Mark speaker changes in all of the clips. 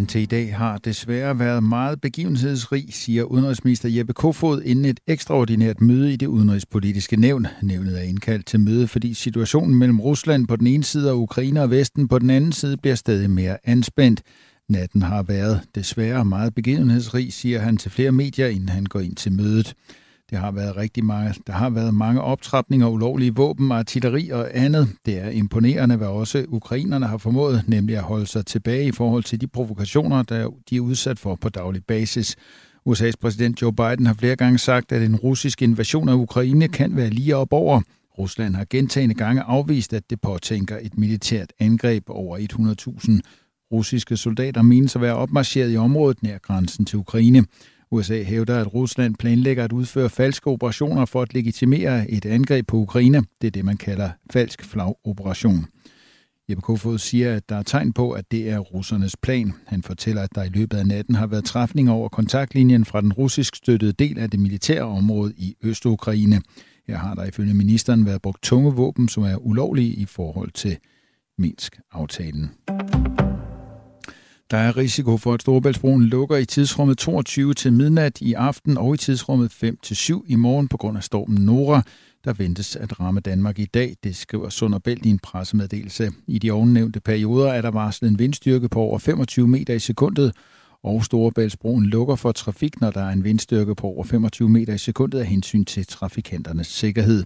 Speaker 1: Weekenden til i dag har desværre været meget begivenhedsrig, siger udenrigsminister Jeppe Kofod inden et ekstraordinært møde i det udenrigspolitiske nævn. Nævnet er indkaldt til møde, fordi situationen mellem Rusland på den ene side og Ukraine og Vesten på den anden side bliver stadig mere anspændt. Natten har været desværre meget begivenhedsrig, siger han til flere medier, inden han går ind til mødet. Det har været rigtig mange, der har været mange optrapninger, ulovlige våben, artilleri og andet. Det er imponerende, hvad også ukrainerne har formået, nemlig at holde sig tilbage i forhold til de provokationer, der de er udsat for på daglig basis. USA's præsident Joe Biden har flere gange sagt, at en russisk invasion af Ukraine kan være lige op over. Rusland har gentagende gange afvist, at det påtænker et militært angreb over 100.000 russiske soldater menes at være opmarcheret i området nær grænsen til Ukraine. USA hævder, at Rusland planlægger at udføre falske operationer for at legitimere et angreb på Ukraine. Det er det, man kalder falsk flagoperation. Jeppe Kofod siger, at der er tegn på, at det er russernes plan. Han fortæller, at der i løbet af natten har været træfning over kontaktlinjen fra den russisk støttede del af det militære område i Østukraine. Her har der ifølge ministeren været brugt tunge våben, som er ulovlige i forhold til Minsk-aftalen. Der er risiko for, at Storebæltsbroen lukker i tidsrummet 22 til midnat i aften og i tidsrummet 5 til 7 i morgen på grund af stormen Nora, der ventes at ramme Danmark i dag. Det skriver Sund og Bælt i en pressemeddelelse. I de ovennævnte perioder er der varslet en vindstyrke på over 25 meter i sekundet, og Storebæltsbroen lukker for trafik, når der er en vindstyrke på over 25 meter i sekundet af hensyn til trafikanternes sikkerhed.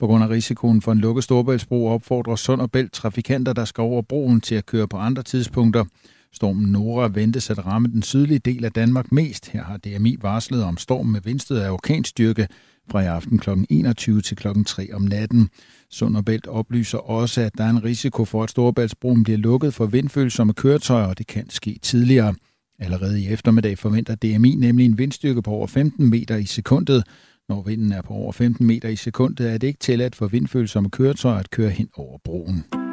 Speaker 1: På grund af risikoen for en lukket Storebæltsbro opfordrer Sund og Bælt trafikanter, der skal over broen til at køre på andre tidspunkter. Stormen Nora ventes at ramme den sydlige del af Danmark mest. Her har DMI varslet om storm med vindstød af orkanstyrke fra i aften kl. 21 til kl. 3 om natten. Sunderbælt oplyser også, at der er en risiko for, at Storebæltsbroen bliver lukket for vindfølsomme køretøjer, og det kan ske tidligere. Allerede i eftermiddag forventer DMI nemlig en vindstyrke på over 15 meter i sekundet. Når vinden er på over 15 meter i sekundet, er det ikke tilladt for vindfølsomme køretøjer at køre hen over broen.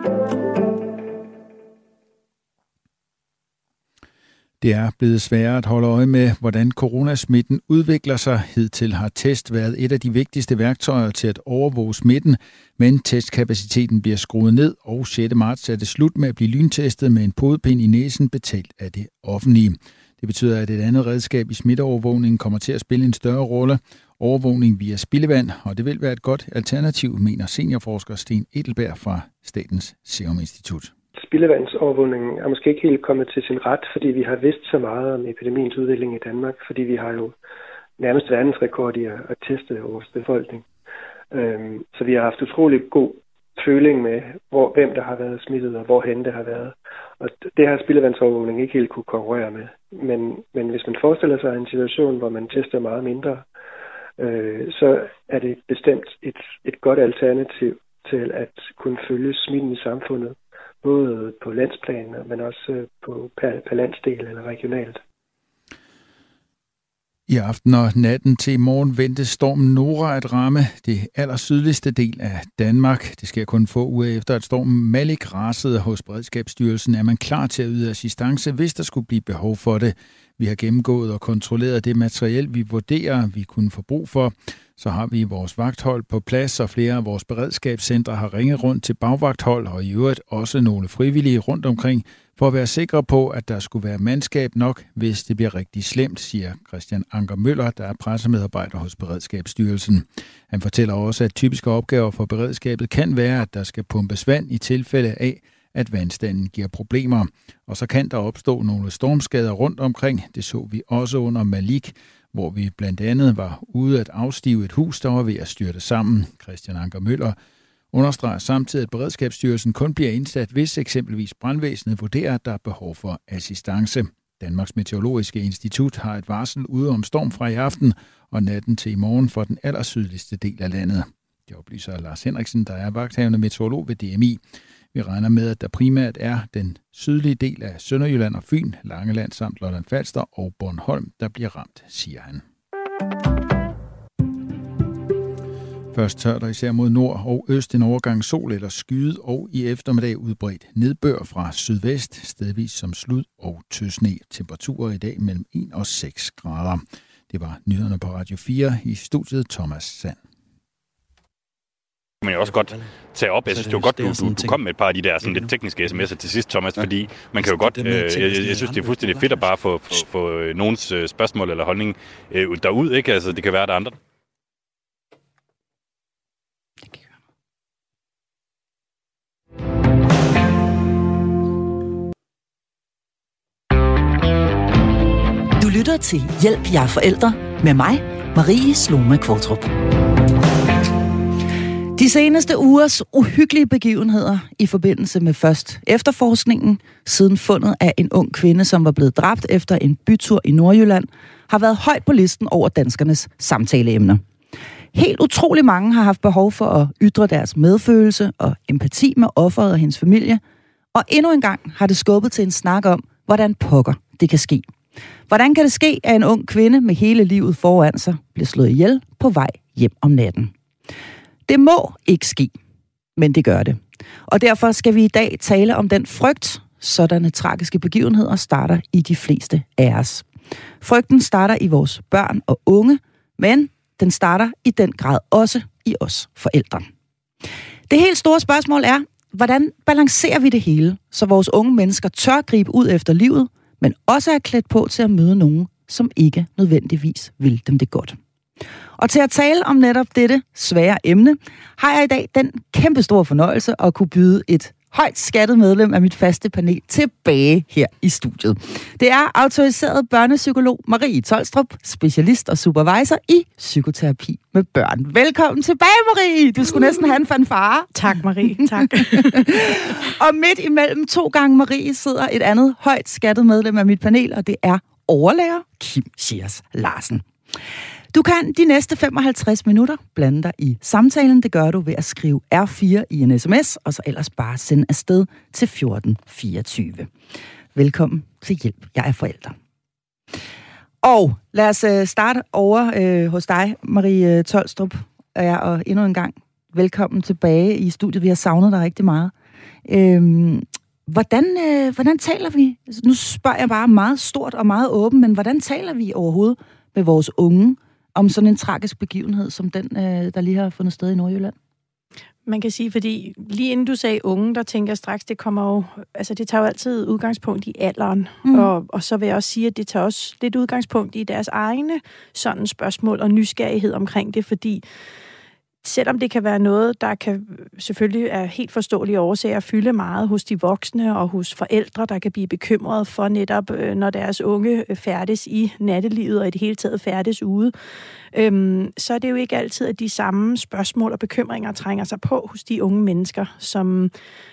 Speaker 1: Det er blevet sværere at holde øje med, hvordan coronasmitten udvikler sig. Hidtil har test været et af de vigtigste værktøjer til at overvåge smitten, men testkapaciteten bliver skruet ned, og 6. marts er det slut med at blive lyntestet med en podpind i næsen betalt af det offentlige. Det betyder, at et andet redskab i smitteovervågningen kommer til at spille en større rolle, overvågning via spildevand, og det vil være et godt alternativ, mener seniorforsker Sten Edelberg fra Statens Serum Institut
Speaker 2: spildevandsovervågningen er måske ikke helt kommet til sin ret, fordi vi har vidst så meget om epidemiens udvikling i Danmark, fordi vi har jo nærmest verdensrekord i at teste vores befolkning. Øhm, så vi har haft utrolig god føling med, hvor, hvem der har været smittet og hvorhen det har været. Og det har spildevandsovervågning ikke helt kunne konkurrere med. Men, men hvis man forestiller sig en situation, hvor man tester meget mindre, øh, så er det bestemt et, et godt alternativ til at kunne følge smitten i samfundet både på landsplan, men også øh, på per, per landsdel eller regionalt.
Speaker 1: I aften og natten til i morgen ventes stormen Nora at ramme det allersydligste del af Danmark. Det sker kun få uger efter, at stormen Malik rasede hos Beredskabsstyrelsen. Er man klar til at yde assistance, hvis der skulle blive behov for det? Vi har gennemgået og kontrolleret det materiel, vi vurderer, vi kunne få brug for. Så har vi vores vagthold på plads, og flere af vores beredskabscentre har ringet rundt til bagvagthold, og i øvrigt også nogle frivillige rundt omkring, for at være sikre på, at der skulle være mandskab nok, hvis det bliver rigtig slemt, siger Christian Anker Møller, der er pressemedarbejder hos Beredskabsstyrelsen. Han fortæller også, at typiske opgaver for beredskabet kan være, at der skal pumpes vand i tilfælde af, at vandstanden giver problemer. Og så kan der opstå nogle stormskader rundt omkring. Det så vi også under Malik, hvor vi blandt andet var ude at afstive et hus, der var ved at styrte sammen. Christian Anker Møller understreger samtidig, at Beredskabsstyrelsen kun bliver indsat, hvis eksempelvis brandvæsenet vurderer, at der er behov for assistance. Danmarks Meteorologiske Institut har et varsel ude om storm fra i aften og natten til i morgen for den allersydligste del af landet. Det oplyser Lars Henriksen, der er vagthavende meteorolog ved DMI. Vi regner med, at der primært er den sydlige del af Sønderjylland og Fyn, Langeland samt Lolland Falster og Bornholm, der bliver ramt, siger han. Først tør der især mod nord og øst en overgang sol eller skyde, og i eftermiddag udbredt nedbør fra sydvest, stedvis som slud og tøsne. Temperaturer i dag mellem 1 og 6 grader. Det var nyhederne på Radio 4 i studiet Thomas Sand
Speaker 3: man jo også godt tage op. Jeg synes, det var godt, du, du, du kom med et par af de der sådan lidt tekniske sms'er til sidst, Thomas, fordi man kan jo godt... Øh, jeg, jeg synes, det er fuldstændig fedt at bare få, få, få øh, nogens øh, spørgsmål eller holdning øh, derud, ikke? Altså, det kan være, at der er andre,
Speaker 4: Du lytter til Hjælp jer forældre med mig, Marie Sloma Kvartrup. De seneste ugers uhyggelige begivenheder i forbindelse med først efterforskningen, siden fundet af en ung kvinde, som var blevet dræbt efter en bytur i Nordjylland, har været højt på listen over danskernes samtaleemner. Helt utrolig mange har haft behov for at ytre deres medfølelse og empati med offeret og hendes familie, og endnu en gang har det skubbet til en snak om, hvordan pokker det kan ske. Hvordan kan det ske, at en ung kvinde med hele livet foran sig bliver slået ihjel på vej hjem om natten? Det må ikke ske, men det gør det. Og derfor skal vi i dag tale om den frygt, sådanne tragiske begivenheder starter i de fleste af os. Frygten starter i vores børn og unge, men den starter i den grad også i os forældre. Det helt store spørgsmål er, hvordan balancerer vi det hele, så vores unge mennesker tør gribe ud efter livet, men også er klædt på til at møde nogen, som ikke nødvendigvis vil dem det godt. Og til at tale om netop dette svære emne, har jeg i dag den kæmpe store fornøjelse at kunne byde et højt skattet medlem af mit faste panel tilbage her i studiet. Det er autoriseret børnepsykolog Marie Tolstrup, specialist og supervisor i psykoterapi med børn. Velkommen tilbage, Marie! Du skulle næsten have en fanfare.
Speaker 5: Tak, Marie. Tak.
Speaker 4: og midt imellem to gange Marie sidder et andet højt skattet medlem af mit panel, og det er overlærer Kim Schiers Larsen. Du kan de næste 55 minutter blande dig i samtalen. Det gør du ved at skrive R4 i en sms, og så ellers bare sende afsted til 1424. Velkommen til Hjælp. Jeg er forælder. Og lad os øh, starte over øh, hos dig, Marie øh, Tolstrup. Ja, og endnu en gang velkommen tilbage i studiet. Vi har savnet dig rigtig meget. Øhm, hvordan, øh, hvordan taler vi? Altså, nu spørger jeg bare meget stort og meget åben, men hvordan taler vi overhovedet med vores unge om sådan en tragisk begivenhed, som den, øh, der lige har fundet sted i Nordjylland?
Speaker 5: Man kan sige, fordi lige inden du sagde unge, der tænker jeg straks, det kommer jo, altså det tager jo altid udgangspunkt i alderen. Mm. Og, og så vil jeg også sige, at det tager også lidt udgangspunkt i deres egne sådan spørgsmål og nysgerrighed omkring det, fordi selvom det kan være noget, der kan selvfølgelig er helt forståelige årsager fylde meget hos de voksne og hos forældre, der kan blive bekymrede for netop, øh, når deres unge øh, færdes i nattelivet og i det hele taget færdes ude, øhm, så er det jo ikke altid, at de samme spørgsmål og bekymringer trænger sig på hos de unge mennesker, som,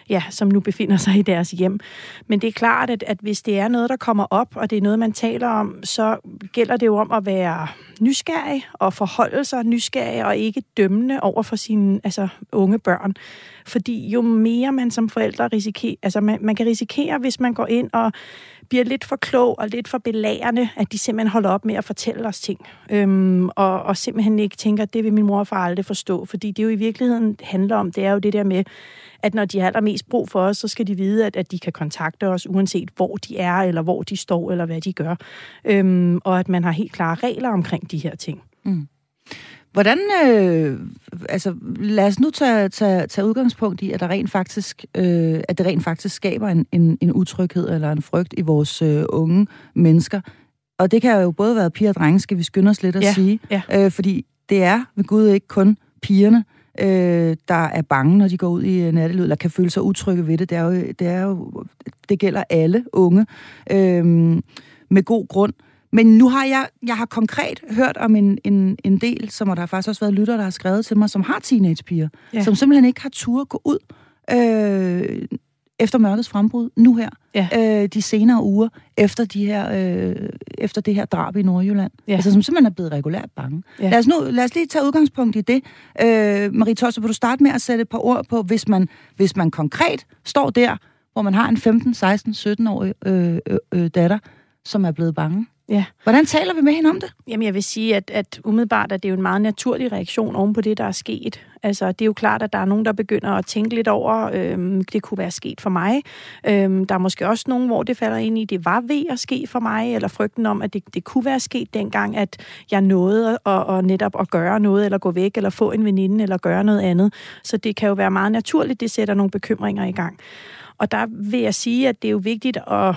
Speaker 5: ja, som nu befinder sig i deres hjem. Men det er klart, at, at hvis det er noget, der kommer op, og det er noget, man taler om, så gælder det jo om at være nysgerrig og forholde sig nysgerrig og ikke dømmende over for sine altså, unge børn. Fordi jo mere man som forældre risikerer, altså man, man kan risikere, hvis man går ind og bliver lidt for klog og lidt for belærende, at de simpelthen holder op med at fortælle os ting. Øhm, og, og simpelthen ikke tænker, at det vil min mor og far aldrig forstå. Fordi det jo i virkeligheden handler om, det er jo det der med, at når de har allermest brug for os, så skal de vide, at, at de kan kontakte os, uanset hvor de er, eller hvor de står, eller hvad de gør. Øhm, og at man har helt klare regler omkring de her ting. Mm.
Speaker 4: Hvordan, øh, altså lad os nu tage, tage, tage udgangspunkt i, at, der rent faktisk, øh, at det rent faktisk skaber en, en, en utryghed eller en frygt i vores øh, unge mennesker. Og det kan jo både være piger og drenge, skal vi skynde os lidt at
Speaker 5: ja,
Speaker 4: sige.
Speaker 5: Ja.
Speaker 4: Øh, fordi det er ved Gud ikke kun pigerne, øh, der er bange, når de går ud i øh, nattelivet, eller kan føle sig utrygge ved det. Det, er jo, det, er jo, det gælder alle unge øh, med god grund. Men nu har jeg, jeg har konkret hørt om en, en, en del, som og der har faktisk også været lytter, der har skrevet til mig, som har teenagepiger, ja. som simpelthen ikke har tur gå ud øh, efter mørkets frembrud nu her, ja. øh, de senere uger, efter, de her, øh, efter det her drab i Nordjylland. Ja. Altså, som simpelthen er blevet regulært bange. Ja. Lad, os nu, lad os lige tage udgangspunkt i det. Øh, Marie Tosse, vil du starte med at sætte et par ord på, hvis man, hvis man konkret står der, hvor man har en 15, 16, 17-årig øh, øh, øh, datter, som er blevet bange? Ja. Hvordan taler vi med hende om det?
Speaker 5: Jamen, jeg vil sige, at, at umiddelbart at det er jo en meget naturlig reaktion oven på det, der er sket. Altså, det er jo klart, at der er nogen, der begynder at tænke lidt over, øhm, det kunne være sket for mig. Øhm, der er måske også nogen, hvor det falder ind i, det var ved at ske for mig, eller frygten om, at det, det kunne være sket dengang, at jeg nåede at, at netop at gøre noget, eller gå væk, eller få en veninde, eller gøre noget andet. Så det kan jo være meget naturligt, det sætter nogle bekymringer i gang. Og der vil jeg sige, at det er jo vigtigt at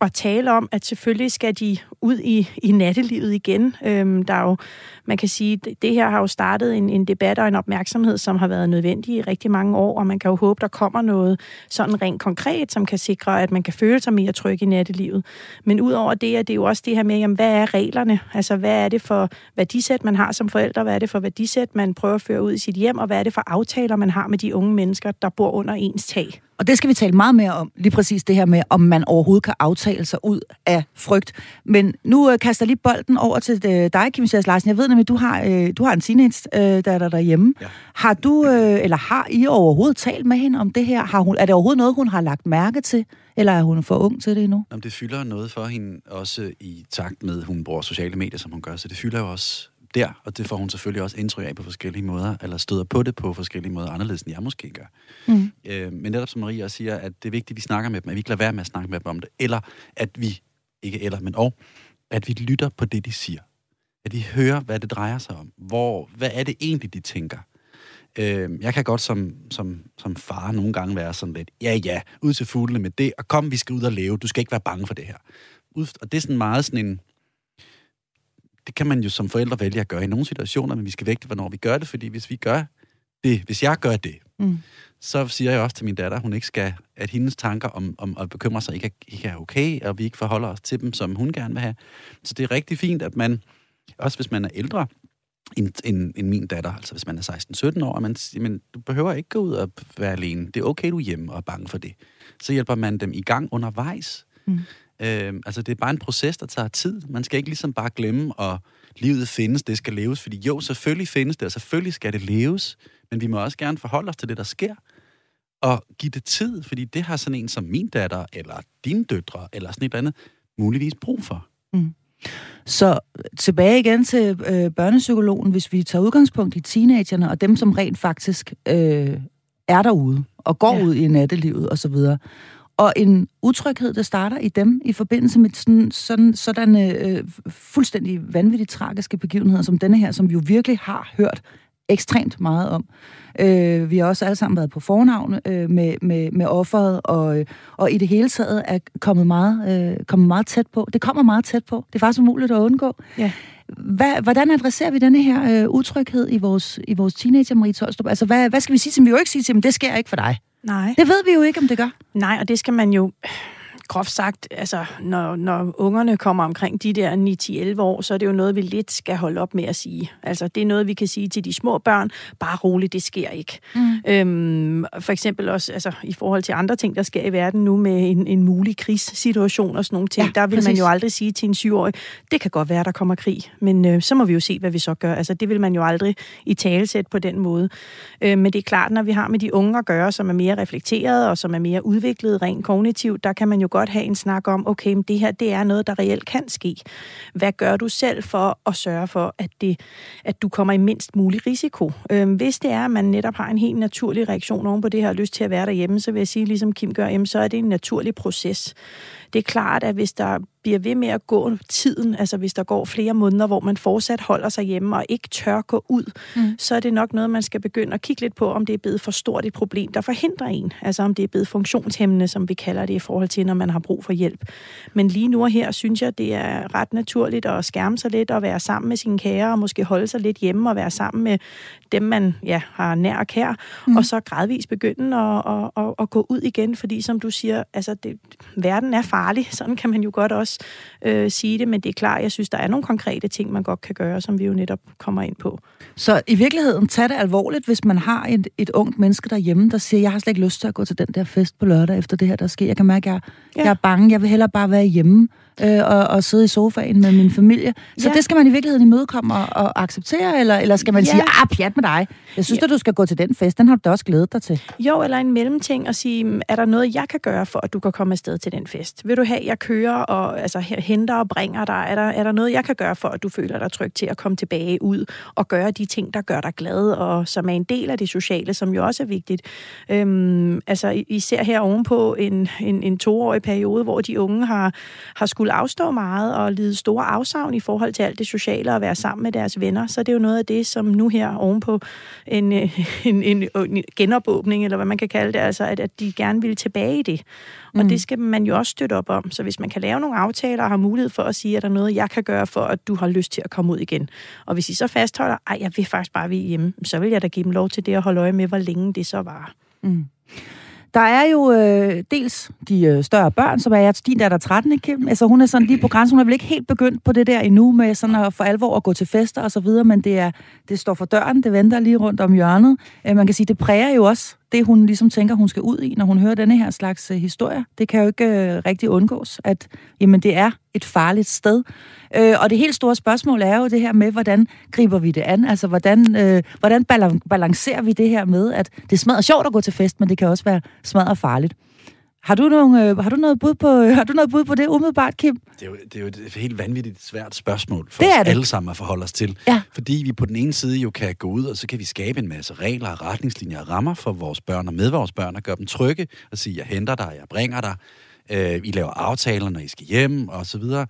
Speaker 5: at tale om, at selvfølgelig skal de ud i, i nattelivet igen. Øhm, der er jo, man kan sige, det, det her har jo startet en, en debat og en opmærksomhed, som har været nødvendig i rigtig mange år, og man kan jo håbe, der kommer noget sådan rent konkret, som kan sikre, at man kan føle sig mere tryg i nattelivet. Men udover det, er det jo også det her med, jamen, hvad er reglerne? Altså, hvad er det for værdisæt, man har som forældre? Hvad er det for værdisæt, man prøver at føre ud i sit hjem? Og hvad er det for aftaler, man har med de unge mennesker, der bor under ens tag?
Speaker 4: Og det skal vi tale meget mere om, lige præcis det her med, om man overhovedet kan aftale sig ud af frygt. Men nu øh, kaster jeg lige bolden over til øh, dig, Kim Sjærs Larsen. Jeg ved nemlig, du har, øh, du har en teenage-datter øh, derhjemme. Ja. Har du, øh, eller har I overhovedet talt med hende om det her? Har hun, er det overhovedet noget, hun har lagt mærke til? Eller er hun for ung til det endnu?
Speaker 6: Jamen, det fylder noget for hende, også i takt med, at hun bruger sociale medier, som hun gør. Så det fylder jo også der, og det får hun selvfølgelig også indtryk af på forskellige måder, eller støder på det på forskellige måder, anderledes end jeg måske gør. Mm. Øh, men netop som Maria også siger, at det er vigtigt, at vi snakker med dem, at vi ikke lader være med at snakke med dem om det, eller at vi, ikke eller, men og, at vi lytter på det, de siger. At vi hører, hvad det drejer sig om. Hvor, hvad er det egentlig, de tænker? Øh, jeg kan godt som, som, som far nogle gange være sådan lidt, ja ja, ud til fuglene med det, og kom, vi skal ud og leve, du skal ikke være bange for det her. Og det er sådan meget sådan en, det kan man jo som forældre vælge at gøre i nogle situationer, men vi skal vægte, hvornår vi gør det, fordi hvis vi gør det, hvis jeg gør det, mm. så siger jeg også til min datter, at hun ikke skal, at hendes tanker om, om at bekymre sig ikke er, ikke er okay, og vi ikke forholder os til dem, som hun gerne vil have. Så det er rigtig fint, at man, også hvis man er ældre, end, end, end min datter, altså hvis man er 16-17 år, og man siger, men du behøver ikke gå ud og være alene. Det er okay, du er hjemme og er bange for det. Så hjælper man dem i gang undervejs. Mm. Øh, altså, det er bare en proces, der tager tid. Man skal ikke ligesom bare glemme, at livet findes, det skal leves. Fordi jo, selvfølgelig findes det, og selvfølgelig skal det leves. Men vi må også gerne forholde os til det, der sker. Og give det tid, fordi det har sådan en som min datter, eller dine døtre, eller sådan et eller andet, muligvis brug for. Mm.
Speaker 4: Så tilbage igen til øh, børnepsykologen, hvis vi tager udgangspunkt i teenagerne, og dem, som rent faktisk øh, er derude, og går ja. ud i nattelivet osv., og en utryghed, der starter i dem i forbindelse med sådan, sådan, sådan øh, fuldstændig vanvittigt tragiske begivenheder som denne her, som vi jo virkelig har hørt ekstremt meget om. Øh, vi har også alle sammen været på fornavn øh, med, med, med offeret, og, og i det hele taget er kommet meget, øh, kommet meget tæt på. Det kommer meget tæt på. Det er faktisk umuligt at undgå. Ja. Hvad, hvordan adresserer vi denne her øh, utryghed i vores, i vores teenager, Marie Tolstrup? Altså, hvad, hvad skal vi sige til dem? Vi jo ikke sige til dem, det sker ikke for dig.
Speaker 5: Nej.
Speaker 4: Det ved vi jo ikke, om det gør.
Speaker 5: Nej, og det skal man jo groft sagt, altså, når, når ungerne kommer omkring de der 9-11 år, så er det jo noget, vi lidt skal holde op med at sige. Altså, det er noget, vi kan sige til de små børn, bare roligt, det sker ikke. Mm. Øhm, for eksempel også altså, i forhold til andre ting, der sker i verden nu med en, en mulig krigssituation og sådan nogle ting, ja, der vil præcis. man jo aldrig sige til en syvårig, det kan godt være, der kommer krig, men øh, så må vi jo se, hvad vi så gør. Altså, det vil man jo aldrig i talesæt på den måde. Øh, men det er klart, når vi har med de unge at gøre, som er mere reflekteret og som er mere udviklet rent kognitivt, der kan man jo godt have en snak om, okay, men det her det er noget, der reelt kan ske. Hvad gør du selv for at sørge for, at, det, at du kommer i mindst mulig risiko? Øhm, hvis det er, at man netop har en helt naturlig reaktion oven på det her og lyst til at være derhjemme, så vil jeg sige, ligesom Kim gør, jamen, så er det en naturlig proces. Det er klart, at hvis der bliver ved med at gå tiden, altså hvis der går flere måneder, hvor man fortsat holder sig hjemme og ikke tør gå ud, mm. så er det nok noget, man skal begynde at kigge lidt på, om det er blevet for stort et problem, der forhindrer en. Altså om det er blevet funktionshemmende, som vi kalder det i forhold til, når man har brug for hjælp. Men lige nu og her synes jeg, det er ret naturligt at skærme sig lidt og være sammen med sine kære og måske holde sig lidt hjemme og være sammen med dem, man ja, har nær og kær, mm. og så gradvist begynde at, at, at, at gå ud igen, fordi som du siger, altså det, verden er farlig, sådan kan man jo godt også øh, sige det, men det er klart, jeg synes, der er nogle konkrete ting, man godt kan gøre, som vi jo netop kommer ind på.
Speaker 4: Så i virkeligheden, tag det alvorligt, hvis man har et, et ungt menneske derhjemme, der siger, jeg har slet ikke lyst til at gå til den der fest på lørdag efter det her, der sker. Jeg kan mærke, at jeg, ja. jeg er bange, jeg vil hellere bare være hjemme. Øh, og, og sidde i sofaen med min familie. Så ja. det skal man i virkeligheden imødekomme og, og acceptere, eller, eller skal man ja. sige, ah, pjat med dig. Jeg synes, ja. at du skal gå til den fest, den har du da også glædet dig til.
Speaker 5: Jo, eller en mellemting og sige, er der noget, jeg kan gøre for, at du kan komme afsted til den fest? Vil du have, jeg kører og altså, henter og bringer dig? Er der, er der noget, jeg kan gøre for, at du føler dig tryg til at komme tilbage ud og gøre de ting, der gør dig glad, og som er en del af det sociale, som jo også er vigtigt. Øhm, altså især her ovenpå en, en, en toårig periode, hvor de unge har, har skulle afstå meget og lide store afsavn i forhold til alt det sociale og være sammen med deres venner, så det er jo noget af det, som nu her ovenpå en, en, en, en genopåbning, eller hvad man kan kalde det, altså at, at de gerne vil tilbage i det. Og mm. det skal man jo også støtte op om. Så hvis man kan lave nogle aftaler og har mulighed for at sige, at der er noget, jeg kan gøre for, at du har lyst til at komme ud igen. Og hvis I så fastholder, at jeg vil faktisk bare være hjemme, så vil jeg da give dem lov til det at holde øje med, hvor længe det så var. Mm.
Speaker 4: Der er jo øh, dels de øh, større børn, som er din datter 13, ikke Kim? Altså hun er sådan lige på grænsen. Hun er vel ikke helt begyndt på det der endnu med sådan at for alvor at gå til fester og så videre, men det, er, det står for døren, det venter lige rundt om hjørnet. Øh, man kan sige, det præger jo også det, hun ligesom tænker, hun skal ud i, når hun hører denne her slags øh, historie. Det kan jo ikke øh, rigtig undgås, at jamen, det er et farligt sted. Øh, og det helt store spørgsmål er jo det her med, hvordan griber vi det an? Altså, hvordan, øh, hvordan balancerer vi det her med, at det er sjovt at gå til fest, men det kan også være smadret farligt. Har du, nogle, øh, har, du noget bud på, har du noget bud på det umiddelbart, Kim?
Speaker 6: Det er jo, det er jo et helt vanvittigt svært spørgsmål for det os det. alle sammen at forholde os til. Ja. Fordi vi på den ene side jo kan gå ud, og så kan vi skabe en masse regler, retningslinjer og rammer for vores børn og med vores børn, og gøre dem trygge, og sige, jeg henter dig, jeg bringer dig, øh, I laver aftaler, når I skal hjem, og så videre.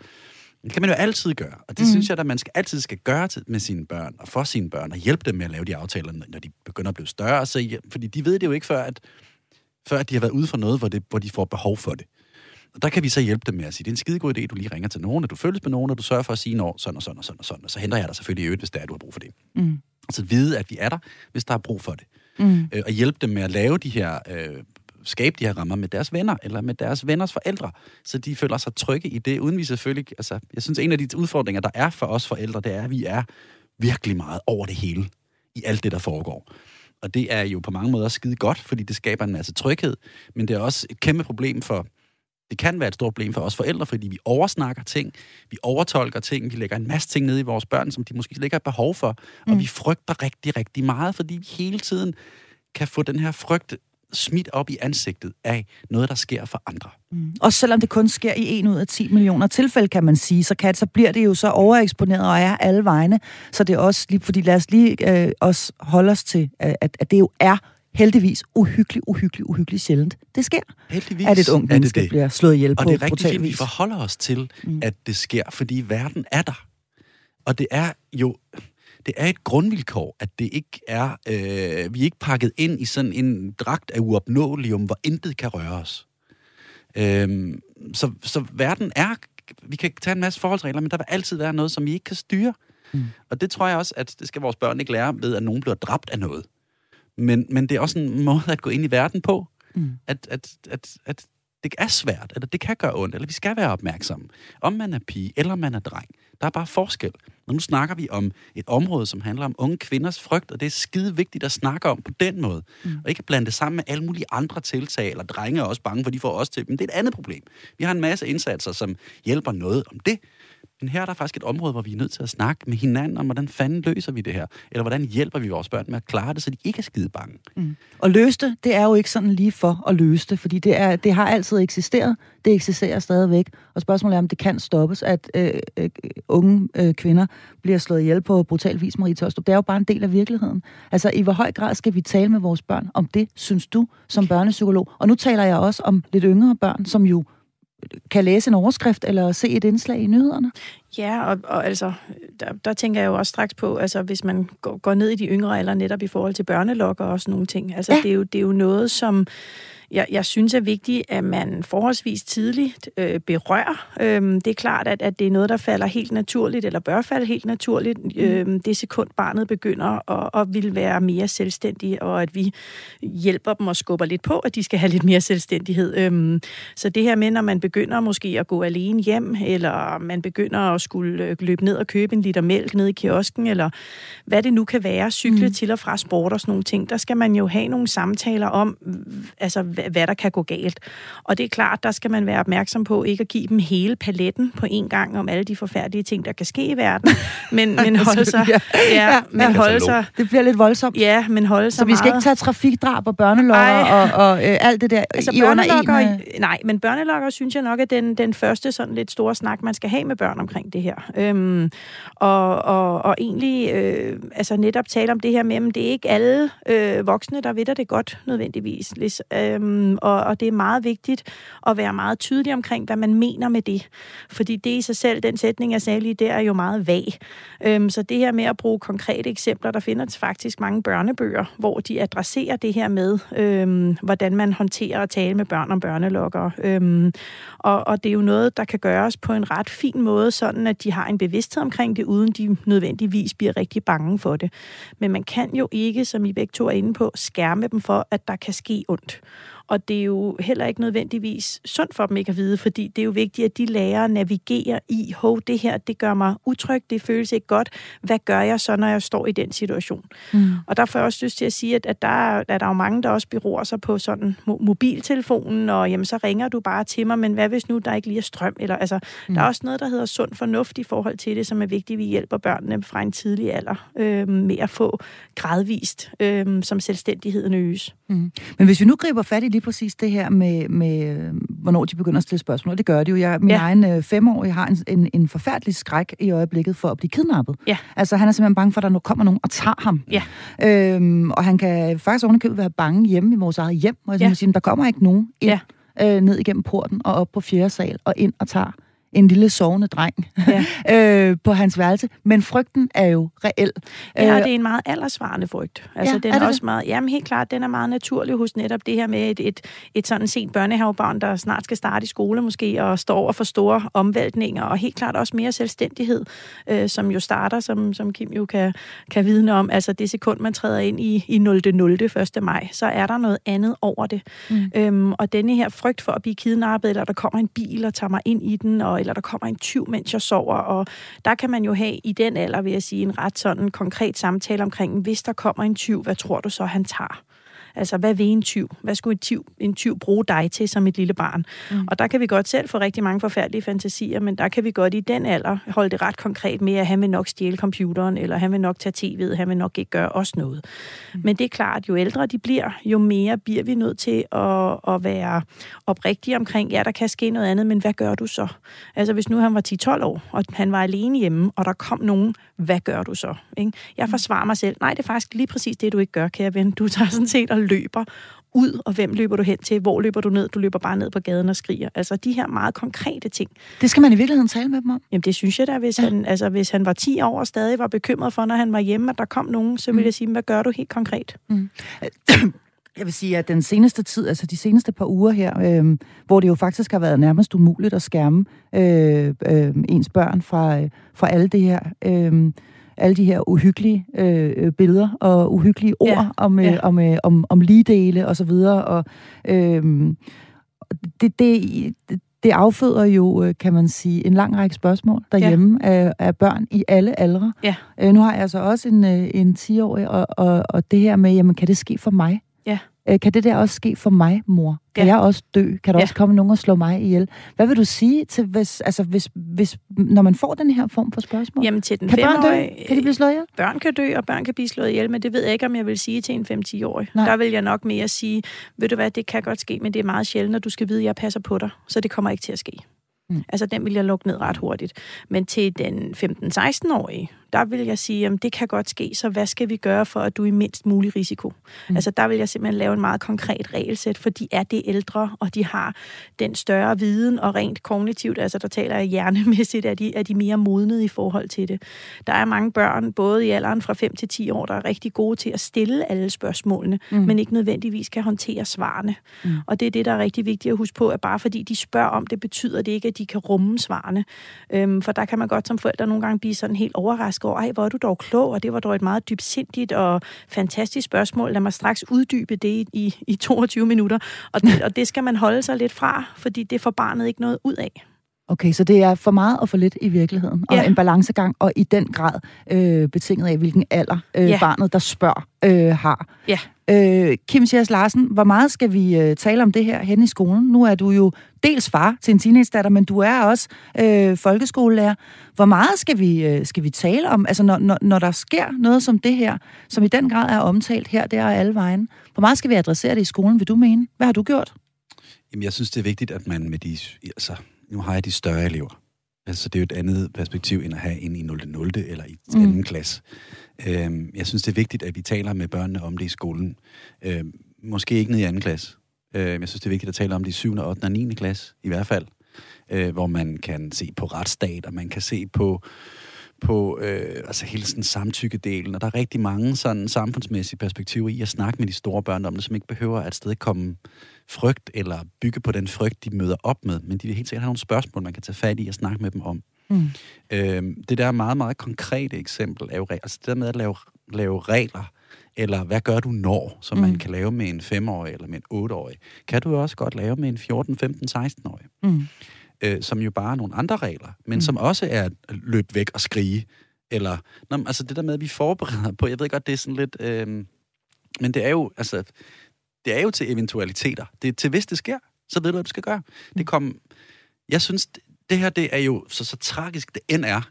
Speaker 6: Det kan man jo altid gøre, og det mm. synes jeg, at man skal, altid skal gøre til, med sine børn, og for sine børn, og hjælpe dem med at lave de aftaler, når de begynder at blive større. Så, fordi de ved det jo ikke før, at før de har været ude for noget, hvor, det, hvor de får behov for det. Og der kan vi så hjælpe dem med at sige, det er en skidegod idé, du lige ringer til nogen, at du følges med nogen, og du sørger for at sige, når sådan og sådan og sådan og sådan, og så henter jeg dig selvfølgelig i øvrigt, hvis det er, du har brug for det. Mm. Så vide, at vi er der, hvis der er brug for det. Mm. Øh, og hjælpe dem med at lave de her, øh, skabe de her rammer med deres venner, eller med deres venners forældre, så de føler sig trygge i det, uden vi selvfølgelig, altså, jeg synes, en af de udfordringer, der er for os forældre, det er, at vi er virkelig meget over det hele i alt det, der foregår. Og det er jo på mange måder skide godt, fordi det skaber en masse tryghed, men det er også et kæmpe problem for, det kan være et stort problem for os forældre, fordi vi oversnakker ting, vi overtolker ting, vi lægger en masse ting ned i vores børn, som de måske slet ikke har behov for, mm. og vi frygter rigtig, rigtig meget, fordi vi hele tiden kan få den her frygt smidt op i ansigtet af noget, der sker for andre.
Speaker 4: Mm. Og selvom det kun sker i en ud af 10 millioner tilfælde, kan man sige, så, kan, så bliver det jo så overeksponeret og er alle vegne. Så det er også lige, fordi lad os lige øh, også holde os til, at, at det jo er heldigvis uhyggeligt, uhyggeligt, uhyggeligt sjældent. Det sker,
Speaker 6: heldigvis
Speaker 4: at et ungt menneske bliver slået ihjel
Speaker 6: på
Speaker 4: Og
Speaker 6: det er rigtig fint, vi forholder os til, mm. at det sker, fordi verden er der. Og det er jo det er et grundvilkår, at det ikke er, øh, vi er ikke pakket ind i sådan en dragt af uopnåelium, hvor intet kan røre os. Øh, så, så verden er, vi kan tage en masse forholdsregler, men der vil altid være noget, som vi ikke kan styre. Mm. Og det tror jeg også, at det skal vores børn ikke lære ved, at nogen bliver dræbt af noget. Men, men det er også en måde at gå ind i verden på. Mm. At, at, at, at det er svært, eller det kan gøre ondt, eller vi skal være opmærksomme. Om man er pige, eller man er dreng. Der er bare forskel. Og nu snakker vi om et område, som handler om unge kvinders frygt, og det er skide vigtigt at snakke om på den måde. Mm. Og ikke blande det sammen med alle mulige andre tiltag, eller drenge er også bange, for de får også til dem. Det er et andet problem. Vi har en masse indsatser, som hjælper noget om det, men her er der faktisk et område, hvor vi er nødt til at snakke med hinanden om, hvordan fanden løser vi det her? Eller hvordan hjælper vi vores børn med at klare det, så de ikke er skide bange? Mm.
Speaker 4: Og løse det, det er jo ikke sådan lige for at løse det, fordi det, er, det har altid eksisteret. Det eksisterer stadigvæk. Og spørgsmålet er, om det kan stoppes, at øh, øh, unge øh, kvinder bliver slået ihjel på brutal vis, Marie Tostrup. Det er jo bare en del af virkeligheden. Altså, i hvor høj grad skal vi tale med vores børn om det, synes du, som børnepsykolog? Og nu taler jeg også om lidt yngre børn, som jo kan læse en overskrift eller se et indslag i nyhederne?
Speaker 5: Ja, og, og altså, der, der tænker jeg jo også straks på, altså hvis man går, går ned i de yngre eller netop i forhold til børnelokker og sådan nogle ting. Altså, ja. det, er jo, det er jo noget, som jeg, jeg synes er vigtigt, at man forholdsvis tidligt øh, berører. Øhm, det er klart, at, at det er noget, der falder helt naturligt, eller bør falde helt naturligt, mm. øhm, det sekund barnet begynder at, at vil være mere selvstændig, og at vi hjælper dem og skubber lidt på, at de skal have lidt mere selvstændighed. Øhm, så det her med, når man begynder måske at gå alene hjem, eller man begynder at at skulle øh, løbe ned og købe en liter mælk ned i kiosken, eller hvad det nu kan være, cykle mm. til og fra sport og sådan nogle ting, der skal man jo have nogle samtaler om, altså hvad der kan gå galt. Og det er klart, der skal man være opmærksom på ikke at give dem hele paletten på en gang om alle de forfærdelige ting, der kan ske i verden, men, men holde sig... Ja, ja, men holde sig...
Speaker 4: Det bliver lidt voldsomt.
Speaker 5: Ja, men holde sig
Speaker 4: Så vi skal
Speaker 5: meget...
Speaker 4: ikke tage trafikdrab og børnelokker og, og øh, alt det der altså, i under en... Øh...
Speaker 5: Nej, men børnelokker synes jeg nok er den, den første sådan lidt store snak, man skal have med børn omkring det her. Øhm, og, og, og egentlig øh, altså netop tale om det her med, at det er ikke alle øh, voksne, der ved det godt nødvendigvis. Øhm, og, og det er meget vigtigt at være meget tydelig omkring, hvad man mener med det. Fordi det i sig selv, den sætning, jeg sagde lige der, er jo meget vag. Øhm, så det her med at bruge konkrete eksempler, der finder faktisk mange børnebøger, hvor de adresserer det her med, øhm, hvordan man håndterer at tale med børn om børnelokker. Øhm, og, og det er jo noget, der kan gøres på en ret fin måde, sådan at de har en bevidsthed omkring det, uden de nødvendigvis bliver rigtig bange for det. Men man kan jo ikke, som I begge to er inde på, skærme dem for, at der kan ske ondt. Og det er jo heller ikke nødvendigvis sundt for dem ikke at vide, fordi det er jo vigtigt, at de lærer at navigere i, hov, det her, det gør mig utryg, det føles ikke godt. Hvad gør jeg så, når jeg står i den situation? Mm. Og der får jeg også lyst til at sige, at, at der, er, at der er jo mange, der også beror sig på sådan mobiltelefonen, og jamen, så ringer du bare til mig, men hvad hvis nu der ikke lige er strøm? Eller, altså, mm. Der er også noget, der hedder sund fornuft i forhold til det, som er vigtigt, at vi hjælper børnene fra en tidlig alder øh, med at få gradvist, øh, som selvstændigheden øges.
Speaker 4: Mm. Men hvis vi nu griber fat i lige præcis det her med, med hvornår de begynder at stille spørgsmål, det gør de jo. Jeg, min ja. egen øh, femårige har en, en, en forfærdelig skræk i øjeblikket for at blive kidnappet. Ja. Altså han er simpelthen bange for, at der nu kommer nogen og tager ham. Ja. Øhm, og han kan faktisk ovenikøbet være bange hjemme i vores eget hjem, og jeg ja. sige, der kommer ikke nogen ind ja. øh, ned igennem porten og op på fjerde sal og ind og tager en lille sovende dreng ja. øh, på hans værelse. Men frygten er jo reel.
Speaker 5: Ja, og øh, det er en meget aldersvarende frygt. Altså, ja, den er, er også det? meget, jamen helt klart, den er meget naturlig hos netop det her med et, et, et sådan sent børnehavebarn, der snart skal starte i skole måske, og står over for store omvæltninger, og helt klart også mere selvstændighed, øh, som jo starter, som, som Kim jo kan, kan vidne om. Altså det sekund, man træder ind i, i 0. 0. 1. maj, så er der noget andet over det. Mm. Øhm, og denne her frygt for at blive kidnappet, eller der kommer en bil og tager mig ind i den, og eller der kommer en tyv, mens jeg sover. Og der kan man jo have i den alder, vil jeg sige, en ret sådan konkret samtale omkring, hvis der kommer en tyv, hvad tror du så, han tager? Altså, hvad vil en tyv? Hvad skulle en tyv, en tyv bruge dig til som et lille barn? Mm. Og der kan vi godt selv få rigtig mange forfærdelige fantasier, men der kan vi godt i den alder holde det ret konkret med, at han vil nok stjæle computeren, eller han vil nok tage tv'et, han vil nok ikke gøre os noget. Mm. Men det er klart, jo ældre de bliver, jo mere bliver vi nødt til at, at være oprigtige omkring, ja, der kan ske noget andet, men hvad gør du så? Altså, hvis nu han var 10-12 år, og han var alene hjemme, og der kom nogen, hvad gør du så? Ikke? Jeg mm. forsvarer mig selv. Nej, det er faktisk lige præcis det, du ikke gør, kære ven. Du tager sådan set og løber ud, og hvem løber du hen til? Hvor løber du ned? Du løber bare ned på gaden og skriger. Altså de her meget konkrete ting.
Speaker 4: Det skal man i virkeligheden tale med dem om?
Speaker 5: Jamen det synes jeg da, hvis, ja. han, altså, hvis han var 10 år og stadig var bekymret for, når han var hjemme, at der kom nogen, så ville mm. jeg sige, hvad gør du helt konkret? Mm.
Speaker 4: Jeg vil sige, at den seneste tid, altså de seneste par uger her, øh, hvor det jo faktisk har været nærmest umuligt at skærme øh, øh, ens børn fra, øh, fra alle det her... Øh, alle de her uhyggelige øh, billeder og uhyggelige ord ja. om, øh, ja. om, øh, om, om ligedele og så videre. Og, øh, det, det, det afføder jo, øh, kan man sige, en lang række spørgsmål derhjemme ja. af, af børn i alle aldre. Ja. Øh, nu har jeg altså også en, øh, en 10-årig, og, og, og det her med, jamen, kan det ske for mig? Øh, kan det der også ske for mig, mor? Kan ja. jeg også dø? Kan der ja. også komme nogen og slå mig ihjel? Hvad vil du sige til, hvis, altså, hvis, hvis, når man får den her form for spørgsmål?
Speaker 5: Jamen til den
Speaker 4: kan børn dø? Kan de blive slået ihjel?
Speaker 5: Børn kan dø, og børn kan blive slået ihjel, men det ved jeg ikke, om jeg vil sige til en 5-10-årig. Der vil jeg nok mere sige, ved du hvad, det kan godt ske, men det er meget sjældent, at du skal vide, at jeg passer på dig, så det kommer ikke til at ske. Mm. Altså, den vil jeg lukke ned ret hurtigt. Men til den 15-16-årige, der vil jeg sige, at det kan godt ske, så hvad skal vi gøre for, at du er i mindst mulig risiko? Mm. Altså der vil jeg simpelthen lave en meget konkret regelsæt, for de er det ældre, og de har den større viden, og rent kognitivt, altså der taler jeg hjernemæssigt, er de, er de mere modnet i forhold til det. Der er mange børn, både i alderen fra 5 til 10 år, der er rigtig gode til at stille alle spørgsmålene, mm. men ikke nødvendigvis kan håndtere svarene. Mm. Og det er det, der er rigtig vigtigt at huske på, at bare fordi de spørger om det, betyder det ikke, at de kan rumme svarene. Øhm, for der kan man godt som forældre nogle gange blive sådan helt overrasket overrasket over, ej, hvor er du dog klog, og det var dog et meget dybsindigt og fantastisk spørgsmål. Lad mig straks uddybe det i, i 22 minutter. Og det, og det skal man holde sig lidt fra, fordi det får barnet ikke noget ud af.
Speaker 4: Okay, så det er for meget og for lidt i virkeligheden, og ja. en balancegang, og i den grad øh, betinget af, hvilken alder øh, ja. barnet, der spørger, øh, har.
Speaker 5: Ja.
Speaker 4: Øh, Kim Sias Larsen, hvor meget skal vi øh, tale om det her hen i skolen? Nu er du jo dels far til en teenage-datter, men du er også øh, folkeskolelærer. Hvor meget skal vi, øh, skal vi tale om, altså når, når, når der sker noget som det her, som i den grad er omtalt her, der og alle vejen? Hvor meget skal vi adressere det i skolen, vil du mene? Hvad har du gjort?
Speaker 6: Jamen, jeg synes, det er vigtigt, at man med de... Altså, nu har jeg de større elever. Altså, det er jo et andet perspektiv, end at have en i 0. 0. eller i mm. anden klasse. Øhm, jeg synes, det er vigtigt, at vi taler med børnene om det i skolen. Øhm, måske ikke ned i anden klasse. Øhm, jeg synes, det er vigtigt at tale om det i 7., 8. og 9. klasse, i hvert fald. Øh, hvor man kan se på retsstat, og man kan se på på øh, altså hele sådan samtykkedelen, og der er rigtig mange sådan samfundsmæssige perspektiver i at snakke med de store børn om det, som ikke behøver at sted komme frygt, eller bygge på den frygt, de møder op med, men de vil helt sikkert have nogle spørgsmål, man kan tage fat i og snakke med dem om. Mm. Øh, det der meget, meget konkrete eksempel er jo, altså det der med at lave, lave regler, eller hvad gør du når, som mm. man kan lave med en femårig eller med en otteårig, kan du også godt lave med en 14, 15, 16-årig. Mm øh, som jo bare er nogle andre regler, men mm. som også er løb væk og skrige. Eller, nå, altså det der med, at vi forbereder på, jeg ved godt, det er sådan lidt, øh, men det er jo, altså, det er jo til eventualiteter. Det er til, hvis det sker, så ved du, hvad du skal gøre. Det kom, jeg synes, det her, det er jo, så, så tragisk det end er,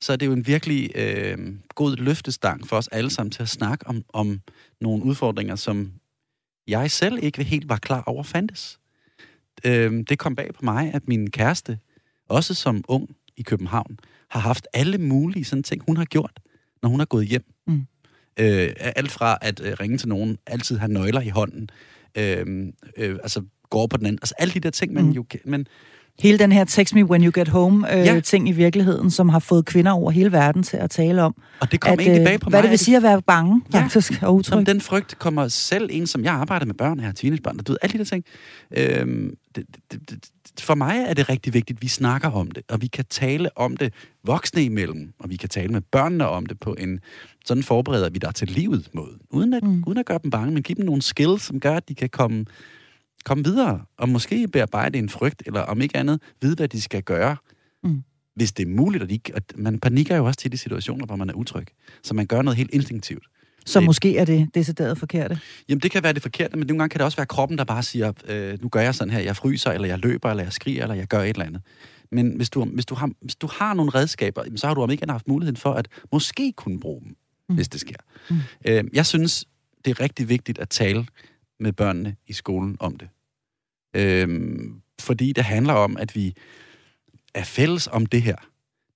Speaker 6: så er det jo en virkelig øh, god løftestang for os alle sammen til at snakke om, om nogle udfordringer, som jeg selv ikke helt var klar over fandtes øh, det kom bag på mig, at min kæreste, også som ung i København, har haft alle mulige sådan ting, hun har gjort, når hun har gået hjem. Øh, alt fra at øh, ringe til nogen, altid have nøgler i hånden, øh, øh, altså går på den anden, altså alle de der ting, man mm. jo men
Speaker 4: hele den her text me when you get home øh, ja. ting i virkeligheden, som har fået kvinder over hele verden til at tale om.
Speaker 6: Og det kom at, egentlig bag på
Speaker 4: hvad mig. Hvad det vil sige at være bange, ja. faktisk, og
Speaker 6: utryg. den frygt kommer selv en, som jeg arbejder med børn, her teenagebørn, og du ved, alle de der ting. Øhm, det, det, det, for mig er det rigtig vigtigt, at vi snakker om det, og vi kan tale om det voksne imellem, og vi kan tale med børnene om det på en, sådan forbereder vi der til livet måde, uden at, mm. uden at gøre dem bange, men give dem nogle skills, som gør, at de kan komme komme videre, og måske bearbejde en frygt, eller om ikke andet, vide, hvad de skal gøre. Mm. Hvis det er muligt, at, de, at man panikker jo også til de situationer, hvor man er utryg. Så man gør noget helt instinktivt.
Speaker 4: Så det, måske er det decideret forkerte?
Speaker 6: Jamen, det kan være det forkerte, men nogle gange kan det også være kroppen, der bare siger, øh, nu gør jeg sådan her, jeg fryser, eller jeg løber, eller jeg skriger, eller jeg gør et eller andet. Men hvis du, hvis du, har, hvis du har nogle redskaber, så har du om ikke haft muligheden for at måske kunne bruge dem, mm. hvis det sker. Mm. Øh, jeg synes, det er rigtig vigtigt at tale med børnene i skolen om det. Øhm, fordi det handler om, at vi er fælles om det her.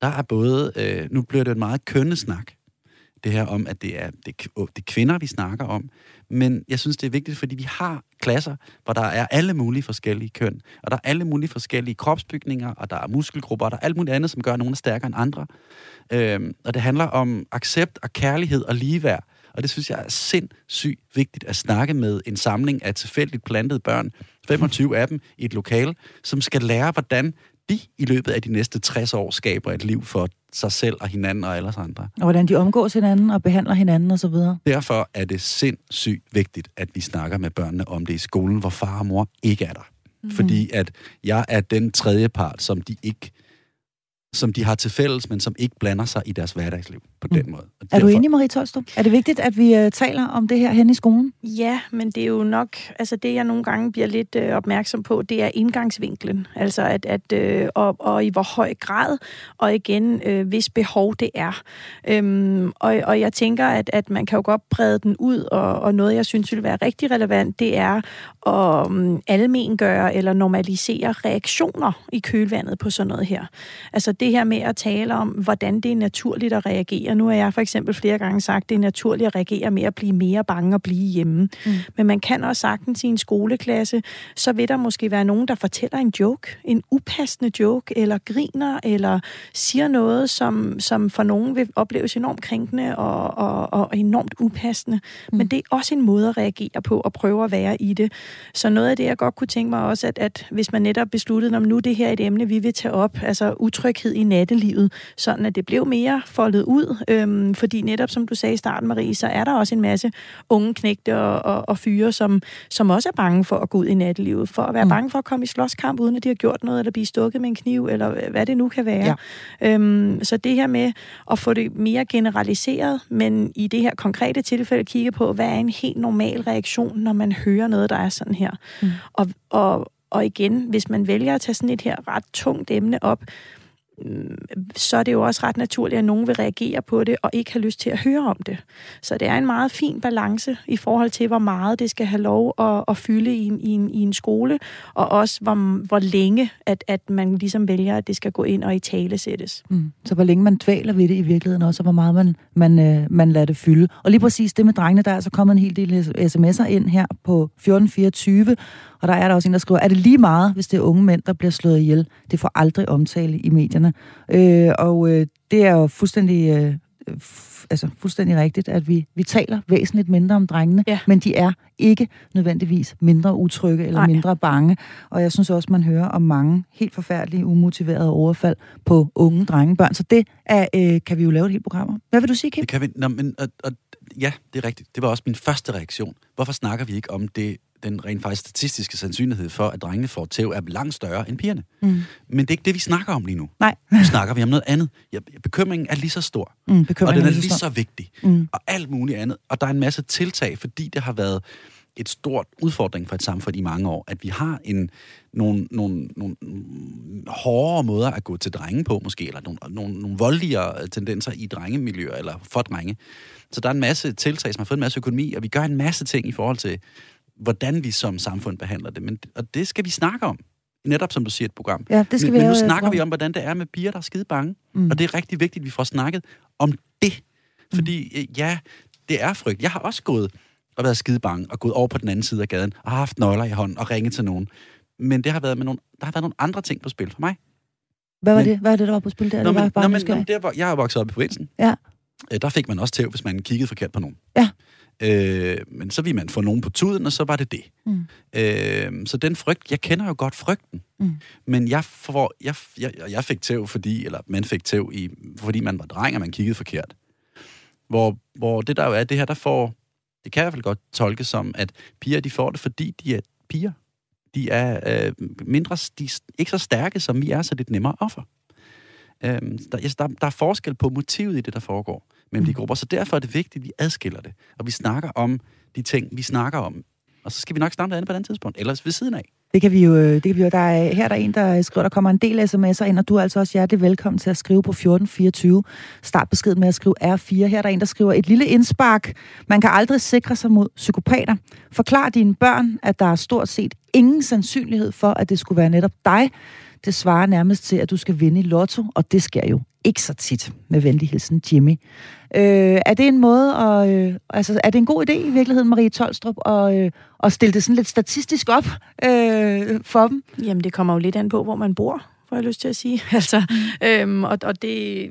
Speaker 6: Der er både, øh, nu bliver det en meget kønne snak, det her om, at det er, det, det er kvinder, vi snakker om. Men jeg synes, det er vigtigt, fordi vi har klasser, hvor der er alle mulige forskellige køn, og der er alle mulige forskellige kropsbygninger, og der er muskelgrupper, og der er alt muligt andet, som gør nogen stærkere end andre. Øhm, og det handler om accept og kærlighed og ligeværd. Og det synes jeg er sindssygt vigtigt at snakke med en samling af tilfældigt plantede børn, 25 af dem i et lokal, som skal lære, hvordan de i løbet af de næste 60 år skaber et liv for sig selv og hinanden og alle andre.
Speaker 4: Og hvordan de omgås hinanden og behandler hinanden osv.
Speaker 6: Derfor er det sindssygt vigtigt, at vi snakker med børnene om det i skolen, hvor far og mor ikke er der. Mm. Fordi at jeg er den tredje part, som de ikke som de har til fælles, men som ikke blander sig i deres hverdagsliv på mm. den måde.
Speaker 4: Og derfor... Er du enig, Marie Tolstrup? Er det vigtigt, at vi uh, taler om det her hen i skolen?
Speaker 5: Ja, men det er jo nok, altså det jeg nogle gange bliver lidt uh, opmærksom på, det er indgangsvinklen. Altså at, at uh, og, og i hvor høj grad, og igen, uh, hvis behov det er. Um, og, og jeg tænker, at, at man kan jo godt brede den ud, og, og noget, jeg synes vil være rigtig relevant, det er at um, almengøre eller normalisere reaktioner i kølvandet på sådan noget her. Altså det her med at tale om, hvordan det er naturligt at reagere. Nu har jeg for eksempel flere gange sagt, at det er naturligt at reagere med at blive mere bange og blive hjemme. Mm. Men man kan også sagtens i en skoleklasse, så vil der måske være nogen, der fortæller en joke, en upassende joke, eller griner, eller siger noget, som, som for nogen vil opleves enormt krænkende og, og, og enormt upassende. Mm. Men det er også en måde at reagere på og prøve at være i det. Så noget af det, jeg godt kunne tænke mig også, at, at hvis man netop besluttede, om nu det her er et emne, vi vil tage op, altså utryghed i nattelivet, sådan at det blev mere foldet ud. Øhm, fordi netop, som du sagde i starten, Marie, så er der også en masse unge knægte og, og, og fyre, som, som også er bange for at gå ud i nattelivet, for at være mm. bange for at komme i slåskamp, uden at de har gjort noget, eller blive stukket med en kniv, eller hvad det nu kan være. Ja. Øhm, så det her med at få det mere generaliseret, men i det her konkrete tilfælde kigge på, hvad er en helt normal reaktion, når man hører noget, der er sådan her. Mm. Og, og, og igen, hvis man vælger at tage sådan et her ret tungt emne op, så er det jo også ret naturligt, at nogen vil reagere på det og ikke have lyst til at høre om det. Så det er en meget fin balance i forhold til, hvor meget det skal have lov at, at fylde i en, i, en, i en skole, og også hvor, hvor længe, at, at man ligesom vælger, at det skal gå ind og i tale sættes. Mm.
Speaker 4: Så hvor længe man dvæler ved det i virkeligheden også, og hvor meget man, man, øh, man lader det fylde. Og lige præcis det med drengene, der er altså kommet en hel del sms'er ind her på 1424, og der er der også en, der skriver, er det lige meget, hvis det er unge mænd, der bliver slået ihjel? Det får aldrig omtale i medierne. Øh, og øh, det er jo fuldstændig... Øh, altså fuldstændig rigtigt, at vi, vi taler væsentligt mindre om drengene, ja. men de er ikke nødvendigvis mindre utrygge eller Nej. mindre bange. Og jeg synes også, man hører om mange helt forfærdelige, umotiverede overfald på unge drengebørn. Så det er, øh, kan vi jo lave et helt program om. Hvad vil du sige, Kim?
Speaker 6: Det kan vi. Nå, men, og, og, ja, det er rigtigt. Det var også min første reaktion. Hvorfor snakker vi ikke om det den rent faktisk statistiske sandsynlighed for, at drengene får tæv, er langt større end pigerne. Mm. Men det er ikke det, vi snakker om lige nu.
Speaker 4: Nej.
Speaker 6: Nu snakker vi om noget andet. Ja, bekymringen er lige så stor. Mm, og den er lige så vigtig. Mm. Og alt muligt andet. Og der er en masse tiltag, fordi det har været et stort udfordring for et samfund i mange år, at vi har en, nogle, nogle, nogle hårdere måder at gå til drenge på, måske, eller nogle, nogle, nogle voldeligere tendenser i drengemiljøer, eller for drenge. Så der er en masse tiltag, som har fået en masse økonomi, og vi gør en masse ting i forhold til hvordan vi som samfund behandler det. Men, og det skal vi snakke om. Netop som du siger, et program.
Speaker 4: Ja, det skal
Speaker 6: men,
Speaker 4: vi
Speaker 6: men nu snakker vi om, hvordan det er med piger, der er skide bange. Mm. Og det er rigtig vigtigt, at vi får snakket om det. Fordi mm. ja, det er frygt. Jeg har også gået og været skide bange og gået over på den anden side af gaden og haft nøgler i hånden og ringet til nogen. Men det har været med nogle, der har været nogle andre ting på spil for mig.
Speaker 4: Hvad var men, det? Hvad er det, der var på spil der?
Speaker 6: Nå, men,
Speaker 4: var
Speaker 6: nå, men, nå, der, hvor jeg er vokset op i provinsen.
Speaker 4: Ja.
Speaker 6: Øh, der fik man også tæv, hvis man kiggede forkert på nogen.
Speaker 4: Ja.
Speaker 6: Øh, men så ville man få nogen på tuden, og så var det det. Mm. Øh, så den frygt, jeg kender jo godt frygten. Mm. Men jeg, får, jeg, jeg, jeg fik tæv, fordi, eller man fik tæv, i, fordi man var dreng, og man kiggede forkert. Hvor, hvor det der jo er, det her, der får, det kan jeg i hvert fald godt tolke som, at piger, de får det, fordi de er piger. De er øh, mindre, de er ikke så stærke, som vi er, så det er et nemmere offer. Øh, der, der, der er forskel på motivet i det, der foregår mellem de mm. grupper. Så derfor er det vigtigt, at vi adskiller det. Og vi snakker om de ting, vi snakker om. Og så skal vi nok snakke andet på et andet tidspunkt, ellers ved siden af.
Speaker 4: Det kan vi jo, øh, det kan vi jo. Der er, her er der en, der skriver, der kommer en del sms'er ind, og du er altså også hjertelig velkommen til at skrive på 1424. Start beskeden med at skrive R4. Her er der en, der skriver et lille indspark. Man kan aldrig sikre sig mod psykopater. Forklar dine børn, at der er stort set ingen sandsynlighed for, at det skulle være netop dig, det svarer nærmest til, at du skal vinde i lotto, og det sker jo ikke så tit. Med venlig hilsen, Jimmy. Øh, er det en måde, at, øh, altså, er det en god idé i virkeligheden, Marie Tolstrup, at, øh, at stille det sådan lidt statistisk op øh, for dem?
Speaker 5: Jamen, det kommer jo lidt an på, hvor man bor får jeg lyst til at sige. Altså, mm. øhm, og og det,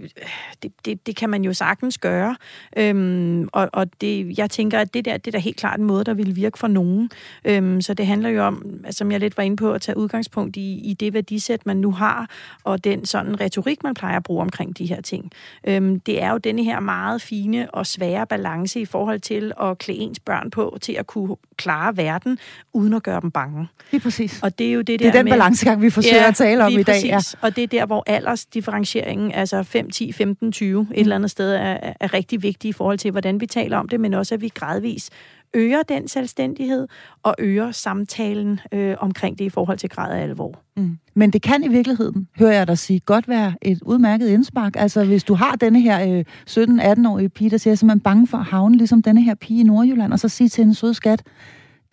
Speaker 5: det, det, det kan man jo sagtens gøre. Øhm, og og det, jeg tænker, at det der det er da helt klart en måde, der vil virke for nogen. Øhm, så det handler jo om, altså, som jeg lidt var inde på, at tage udgangspunkt i, i det værdisæt, man nu har, og den sådan retorik, man plejer at bruge omkring de her ting. Øhm, det er jo denne her meget fine og svære balance i forhold til at klæde ens børn på til at kunne klare verden, uden at gøre dem bange.
Speaker 4: Det er præcis.
Speaker 5: Og det er jo det der
Speaker 4: Det er den med, balancegang, vi forsøger ja, at tale om i dag.
Speaker 5: Præcis. Ja. Og det er der, hvor aldersdifferentieringen, altså 5, 10, 15, 20, mm. et eller andet sted, er, er rigtig vigtig i forhold til, hvordan vi taler om det, men også, at vi gradvis øger den selvstændighed og øger samtalen øh, omkring det i forhold til grad af alvor.
Speaker 4: Mm. Men det kan i virkeligheden, hører jeg dig sige, godt være et udmærket indspark. Altså hvis du har denne her øh, 17-18-årige pige, der siger, at man bange for at havne ligesom denne her pige i Nordjylland, og så sige til en sød skat,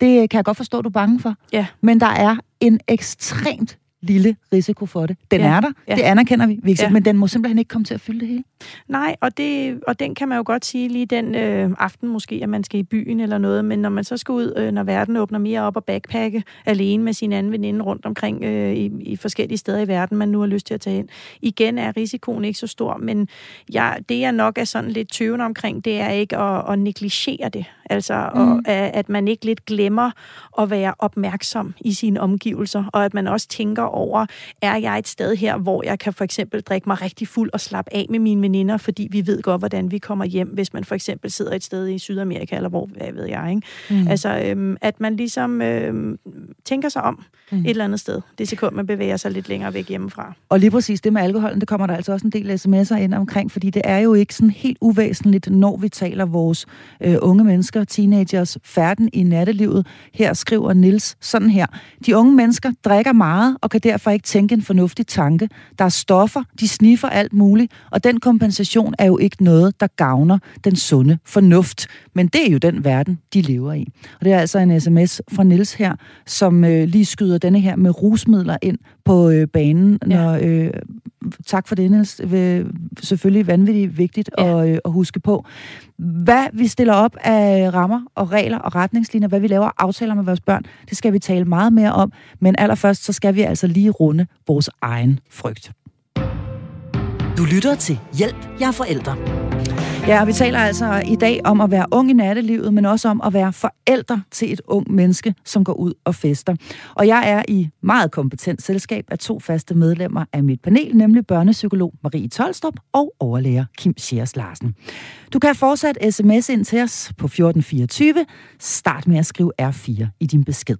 Speaker 4: det kan jeg godt forstå, du er bange for.
Speaker 5: Ja.
Speaker 4: Men der er en ekstremt lille risiko for det. Den ja. er der, ja. det anerkender vi, ja. men den må simpelthen ikke komme til at fylde det hele.
Speaker 5: Nej, og, det, og den kan man jo godt sige lige den øh, aften måske, at man skal i byen eller noget, men når man så skal ud, øh, når verden åbner mere op og backpacke alene med sin anden veninde rundt omkring øh, i, i forskellige steder i verden, man nu har lyst til at tage ind, igen er risikoen ikke så stor, men jeg, det jeg nok er sådan lidt tøvende omkring, det er ikke at, at negligere det. Altså, mm. og at man ikke lidt glemmer at være opmærksom i sine omgivelser, og at man også tænker over, er jeg et sted her, hvor jeg kan for eksempel drikke mig rigtig fuld og slappe af med mine veninder, fordi vi ved godt, hvordan vi kommer hjem, hvis man for eksempel sidder et sted i Sydamerika, eller hvor, hvad ved jeg, ikke? Mm. Altså, øhm, at man ligesom øhm, tænker sig om mm. et eller andet sted, det sekund, man bevæger sig lidt længere væk hjemmefra.
Speaker 4: Og lige præcis det med alkoholen, det kommer der altså også en del sms'er ind omkring, fordi det er jo ikke sådan helt uvæsentligt, når vi taler vores øh, unge mennesker, teenagers, færden i nattelivet. Her skriver Nils sådan her. De unge mennesker drikker meget og kan derfor ikke tænke en fornuftig tanke. Der er stoffer, de sniffer alt muligt, og den kompensation er jo ikke noget, der gavner den sunde fornuft. Men det er jo den verden, de lever i. Og det er altså en sms fra Nils her, som øh, lige skyder denne her med rusmidler ind på øh, banen, når ja. øh, tak for det, Niels. Selvfølgelig vanvittigt vigtigt ja. at, øh, at huske på. Hvad vi stiller op af rammer og regler og retningslinjer, hvad vi laver aftaler med vores børn, det skal vi tale meget mere om. Men allerførst, så skal vi altså lige runde vores egen frygt.
Speaker 7: Du lytter til Hjælp, jeg er forældre.
Speaker 4: Ja, og vi taler altså i dag om at være ung i nattelivet, men også om at være forældre til et ung menneske, som går ud og fester. Og jeg er i meget kompetent selskab af to faste medlemmer af mit panel, nemlig børnepsykolog Marie Tolstrup og overlæger Kim Schers Larsen. Du kan fortsat sms ind til os på 1424. Start med at skrive R4 i din besked.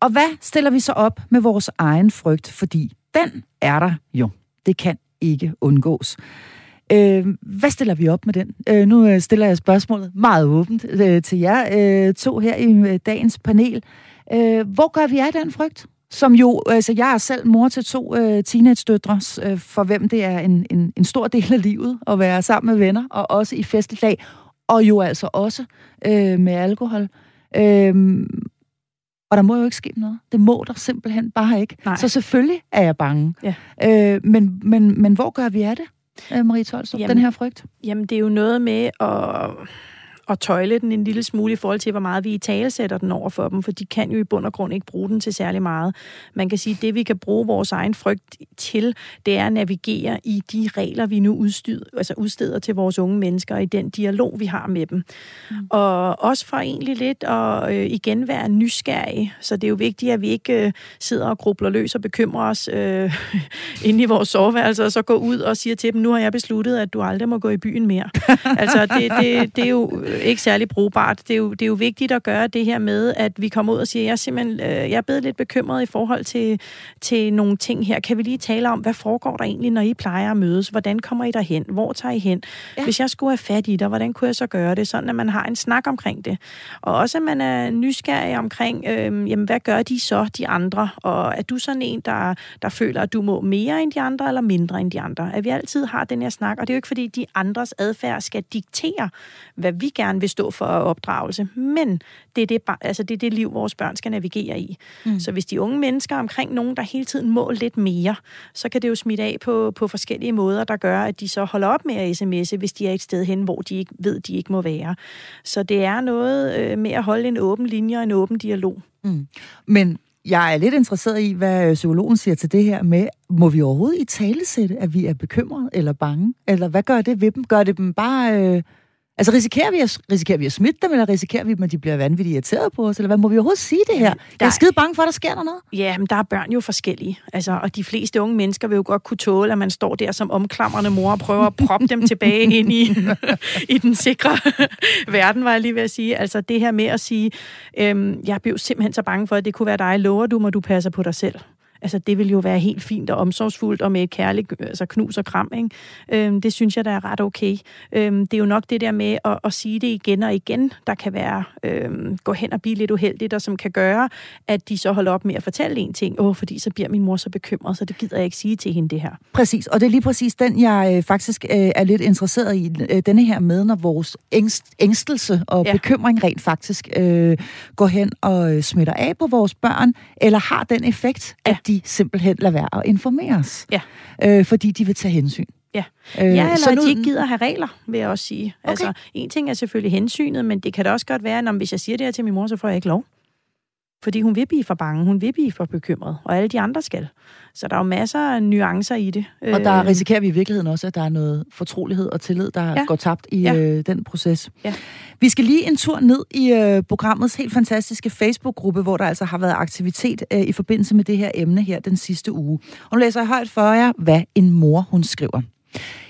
Speaker 4: Og hvad stiller vi så op med vores egen frygt? Fordi den er der jo. Det kan ikke undgås. Øh, hvad stiller vi op med den? Øh, nu øh, stiller jeg spørgsmålet meget åbent øh, til jer øh, to her i øh, dagens panel. Øh, hvor gør vi af den frygt? Som jo, altså jeg er selv mor til to øh, teenage-døtre, øh, for hvem det er en, en, en stor del af livet at være sammen med venner, og også i festlig og jo altså også øh, med alkohol. Øh, og der må jo ikke ske noget. Det må der simpelthen bare ikke. Nej. Så selvfølgelig er jeg bange. Ja. Øh, men, men, men hvor gør vi af det? Øh, Marie Tolstrup, jamen, den her frygt?
Speaker 5: Jamen, det er jo noget med at at tøjle den en lille smule i forhold til, hvor meget vi i tale sætter den over for dem, for de kan jo i bund og grund ikke bruge den til særlig meget. Man kan sige, at det vi kan bruge vores egen frygt til, det er at navigere i de regler, vi nu udsteder, altså udsteder til vores unge mennesker, i den dialog, vi har med dem. Mm. Og også for egentlig lidt at øh, igen være nysgerrige, så det er jo vigtigt, at vi ikke øh, sidder og grubler løs og bekymrer os øh, inde i vores soveværelse, og så går ud og siger til dem, nu har jeg besluttet, at du aldrig må gå i byen mere. altså, det, det, det er jo ikke særlig brugbart. Det er, jo, det er jo vigtigt at gøre det her med, at vi kommer ud og siger, jeg er simpelthen øh, jeg er blevet lidt bekymret i forhold til, til nogle ting her. Kan vi lige tale om, hvad foregår der egentlig, når I plejer at mødes? Hvordan kommer I derhen? Hvor tager I hen? Ja. Hvis jeg skulle have fat i dig, hvordan kunne jeg så gøre det? Sådan, at man har en snak omkring det. Og også, at man er nysgerrig omkring, øh, jamen, hvad gør de så, de andre? Og er du sådan en, der, der føler, at du må mere end de andre, eller mindre end de andre? At vi altid har den her snak, og det er jo ikke, fordi de andres adfærd skal diktere, hvad vi gerne gerne vil stå for opdragelse. Men det er det, altså det, er det liv, vores børn skal navigere i. Mm. Så hvis de unge mennesker er omkring nogen, der hele tiden må lidt mere, så kan det jo smitte af på, på forskellige måder, der gør, at de så holder op med at sms'e, hvis de er et sted hen, hvor de ikke ved, de ikke må være. Så det er noget øh, med at holde en åben linje og en åben dialog. Mm.
Speaker 4: Men jeg er lidt interesseret i, hvad psykologen siger til det her med, må vi overhovedet i tale sætte, at vi er bekymrede eller bange? Eller hvad gør det ved dem? Gør det dem bare... Øh Altså risikerer vi, at, risikerer vi at smitte dem, eller risikerer vi, at de bliver vanvittigt irriteret på os? Eller hvad må vi overhovedet sige det her? Der, jeg er skide bange for, at der sker der noget.
Speaker 5: Ja, men der er børn jo forskellige. Altså, og de fleste unge mennesker vil jo godt kunne tåle, at man står der som omklamrende mor og prøver at proppe dem tilbage ind i, i den sikre verden, var jeg lige ved at sige. Altså det her med at sige, øhm, jeg blev simpelthen så bange for, at det kunne være dig. Lover du mig, du passer på dig selv? Altså, det vil jo være helt fint og omsorgsfuldt og med et kærligt altså, knus og kram. Ikke? Øhm, det synes jeg, der er ret okay. Øhm, det er jo nok det der med at, at sige det igen og igen, der kan være øhm, gå hen og blive lidt uheldigt, og som kan gøre, at de så holder op med at fortælle en ting. Åh, fordi så bliver min mor så bekymret, så det gider jeg ikke sige til hende det her.
Speaker 4: Præcis, og det er lige præcis den, jeg øh, faktisk øh, er lidt interesseret i. Øh, denne her med, når vores ængst, ængstelse og ja. bekymring rent faktisk øh, går hen og øh, smitter af på vores børn, eller har den effekt, ja. De simpelthen lader være at informere os. Ja. Øh, fordi de vil tage hensyn.
Speaker 5: Ja, øh, ja eller så nu... at de ikke gider have regler, vil jeg også sige. Okay. Altså, en ting er selvfølgelig hensynet, men det kan da også godt være, at hvis jeg siger det her til min mor, så får jeg ikke lov. Fordi hun vil blive for bange, hun vil blive for bekymret, og alle de andre skal. Så der er jo masser af nuancer i det.
Speaker 4: Og der øh, risikerer vi i virkeligheden også, at der er noget fortrolighed og tillid, der ja. går tabt i ja. øh, den proces. Ja. Vi skal lige en tur ned i øh, programmets helt fantastiske Facebook-gruppe, hvor der altså har været aktivitet øh, i forbindelse med det her emne her den sidste uge. Og nu læser jeg højt for jer, hvad en mor hun skriver.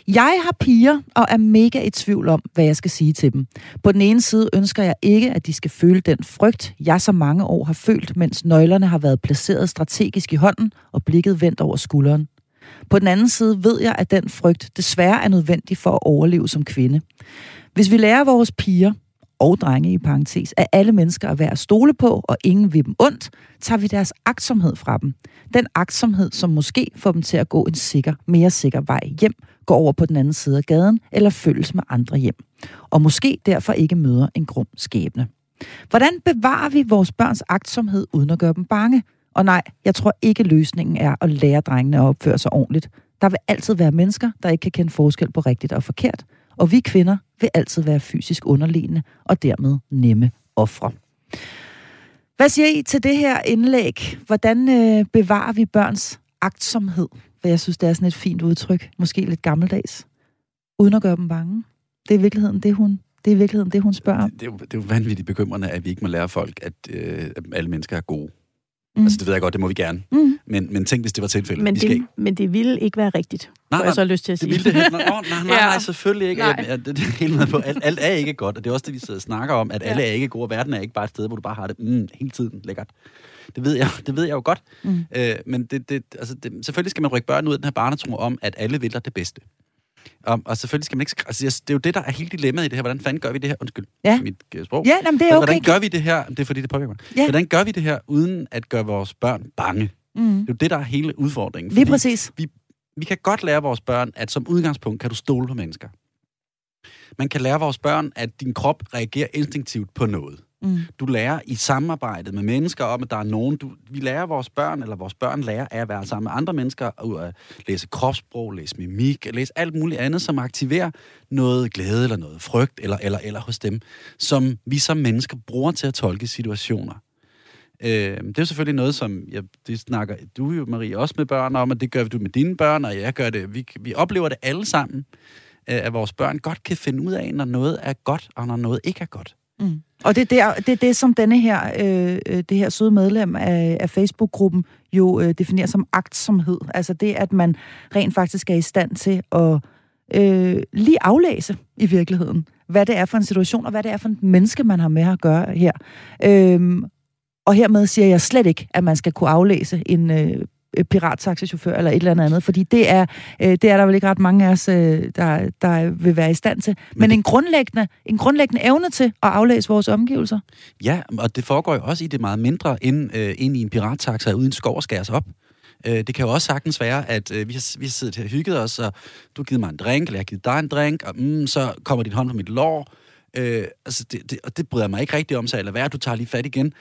Speaker 4: Jeg har piger og er mega i tvivl om, hvad jeg skal sige til dem. På den ene side ønsker jeg ikke, at de skal føle den frygt, jeg så mange år har følt, mens nøglerne har været placeret strategisk i hånden og blikket vendt over skulderen. På den anden side ved jeg, at den frygt desværre er nødvendig for at overleve som kvinde. Hvis vi lærer vores piger, og drenge i parentes, at alle mennesker er værd at stole på, og ingen vil dem ondt, tager vi deres aktsomhed fra dem. Den aktsomhed, som måske får dem til at gå en sikker, mere sikker vej hjem, gå over på den anden side af gaden, eller følges med andre hjem. Og måske derfor ikke møder en grum skæbne. Hvordan bevarer vi vores børns aktsomhed, uden at gøre dem bange? Og nej, jeg tror ikke løsningen er at lære drengene at opføre sig ordentligt. Der vil altid være mennesker, der ikke kan kende forskel på rigtigt og forkert. Og vi kvinder vil altid være fysisk underliggende og dermed nemme ofre. Hvad siger I til det her indlæg? Hvordan øh, bevarer vi børns agtsomhed? For jeg synes, det er sådan et fint udtryk. Måske lidt gammeldags. Uden at gøre dem bange. Det er i virkeligheden det, hun, det er i virkeligheden det, hun spørger om.
Speaker 6: Det, det, er jo, det er jo vanvittigt bekymrende, at vi ikke må lære folk, at, øh, at alle mennesker er gode. Mm. Altså, det ved jeg godt, det må vi gerne. Mm. Men, men tænk, hvis det var tilfældet.
Speaker 5: Men, det, men det ville ikke være rigtigt, nej, nej, jeg så lyst til at sige.
Speaker 6: Det ville det nej, nej, nej, nej, nej, selvfølgelig ikke. Nej. Jeg, det, det er helt med på. Alt, alt er ikke godt, og det er også det, vi sidder og snakker om, at ja. alle er ikke gode, og verden er ikke bare et sted, hvor du bare har det mm, hele tiden lækkert. Det ved jeg, det ved jeg jo godt. Mm. Øh, men det, det, altså det, selvfølgelig skal man rykke børn ud af den her barnetro om, at alle vil dig det bedste. Og, og selvfølgelig skal man ikke... Altså, det er jo det, der er helt dilemmaet i det her. Hvordan fanden gør vi det her? Undskyld,
Speaker 4: ja.
Speaker 6: mit uh, sprog.
Speaker 4: Ja, jamen, det er okay.
Speaker 6: Hvordan gør vi det her? Det er fordi, det påvirker mig. Ja. Hvordan gør vi det her, uden at gøre vores børn bange? Mm. Det er jo det, der er hele udfordringen.
Speaker 4: Lige præcis.
Speaker 6: Vi, vi kan godt lære vores børn, at som udgangspunkt kan du stole på mennesker. Man kan lære vores børn, at din krop reagerer instinktivt på noget. Mm. Du lærer i samarbejdet med mennesker om, at der er nogen... Du, vi lærer vores børn, eller vores børn lærer af at være sammen med andre mennesker, ud at læse kropssprog, læse mimik, læse alt muligt andet, som aktiverer noget glæde eller noget frygt, eller, eller, eller hos dem, som vi som mennesker bruger til at tolke situationer. Øh, det er jo selvfølgelig noget, som jeg, det snakker du jo, Marie, også med børn om, og det gør du med dine børn, og jeg gør det. Vi, vi oplever det alle sammen, øh, at vores børn godt kan finde ud af, når noget er godt, og når noget ikke er godt.
Speaker 4: Mm. Og det er, der, det er det, som denne her, øh, øh, det her søde medlem af, af Facebook-gruppen jo øh, definerer som agtsomhed. Altså det, at man rent faktisk er i stand til at øh, lige aflæse i virkeligheden, hvad det er for en situation, og hvad det er for en menneske, man har med at gøre her. Øh, og hermed siger jeg slet ikke, at man skal kunne aflæse en Øh, pirattaxichauffør eller et eller andet, fordi det er, øh, det er der vel ikke ret mange af os, øh, der, der vil være i stand til. Men, Men det... en, grundlæggende, en grundlæggende evne til at aflæse vores omgivelser.
Speaker 6: Ja, og det foregår jo også i det meget mindre, end, øh, ind i en pirattaxa uden skov og skæres op. Øh, det kan jo også sagtens være, at øh, vi, har, vi har siddet her og hygget os, og du har givet mig en drink, eller jeg har givet dig en drink, og mm, så kommer din hånd på mit lår, Øh, altså det, det, og det bryder mig ikke rigtig om, så eller hvad, du tager lige fat igen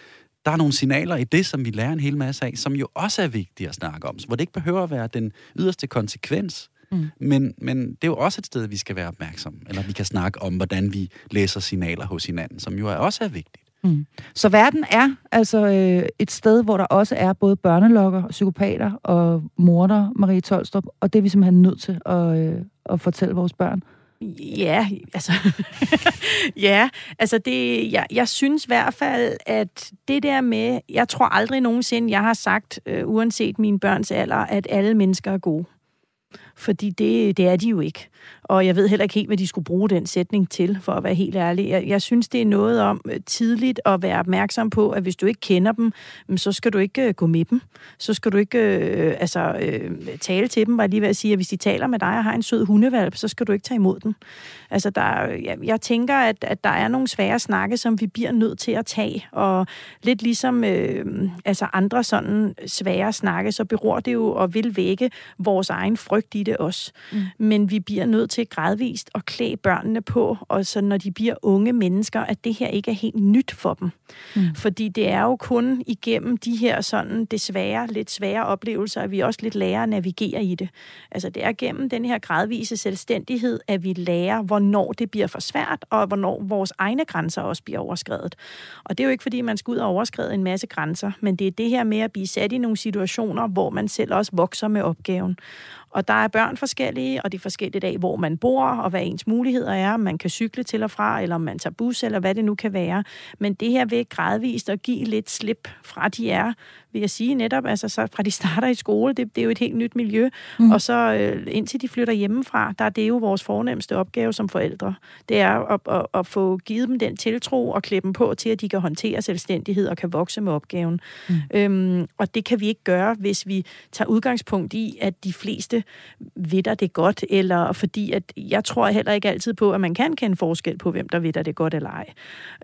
Speaker 6: der er nogle signaler i det, som vi lærer en hel masse af, som jo også er vigtige at snakke om, hvor det ikke behøver at være den yderste konsekvens. Mm. Men, men det er jo også et sted, vi skal være opmærksomme, eller vi kan snakke om, hvordan vi læser signaler hos hinanden, som jo er også er vigtigt.
Speaker 4: Mm. Så verden er altså øh, et sted, hvor der også er både børnelokker, psykopater og morder, Marie Tolstrup, og det er vi simpelthen nødt til at, øh, at fortælle vores børn.
Speaker 5: Ja, altså, ja, altså det, jeg, jeg synes i hvert fald, at det der med, jeg tror aldrig nogensinde, jeg har sagt, øh, uanset min børns alder, at alle mennesker er gode. Fordi det, det er de jo ikke. Og jeg ved heller ikke helt, hvad de skulle bruge den sætning til, for at være helt ærlig. Jeg, jeg synes, det er noget om øh, tidligt at være opmærksom på, at hvis du ikke kender dem, så skal du ikke øh, gå med dem. Så skal du ikke øh, altså, øh, tale til dem, var lige ved at sige, at hvis de taler med dig og har en sød hundevalp, så skal du ikke tage imod den. Altså, der, jeg, jeg tænker, at, at der er nogle svære snakke, som vi bliver nødt til at tage. Og lidt ligesom øh, altså andre sådan svære snakke, så beror det jo og vil vække vores egen frygt i det også. Mm. Men vi bliver nødt til gradvist at klæde børnene på, og så når de bliver unge mennesker, at det her ikke er helt nyt for dem. Mm. Fordi det er jo kun igennem de her sådan desværre lidt svære oplevelser, at vi også lidt lærer at navigere i det. Altså det er gennem den her gradvise selvstændighed, at vi lærer, hvornår det bliver for svært, og hvornår vores egne grænser også bliver overskrevet. Og det er jo ikke, fordi man skal ud og overskride en masse grænser, men det er det her med at blive sat i nogle situationer, hvor man selv også vokser med opgaven. Og der er børn forskellige, og det er forskelligt af, hvor man bor, og hvad ens muligheder er. Man kan cykle til og fra, eller man tager bus, eller hvad det nu kan være. Men det her vil gradvist at give lidt slip fra de er vil jeg sige netop, altså så fra de starter i skole, det, det er jo et helt nyt miljø, mm. og så øh, indtil de flytter hjemmefra, der er det jo vores fornemmeste opgave som forældre. Det er at, at, at få givet dem den tiltro og klippe dem på til, at de kan håndtere selvstændighed og kan vokse med opgaven. Mm. Øhm, og det kan vi ikke gøre, hvis vi tager udgangspunkt i, at de fleste vidder det godt, eller fordi at jeg tror heller ikke altid på, at man kan kende forskel på, hvem der vidder det godt eller ej.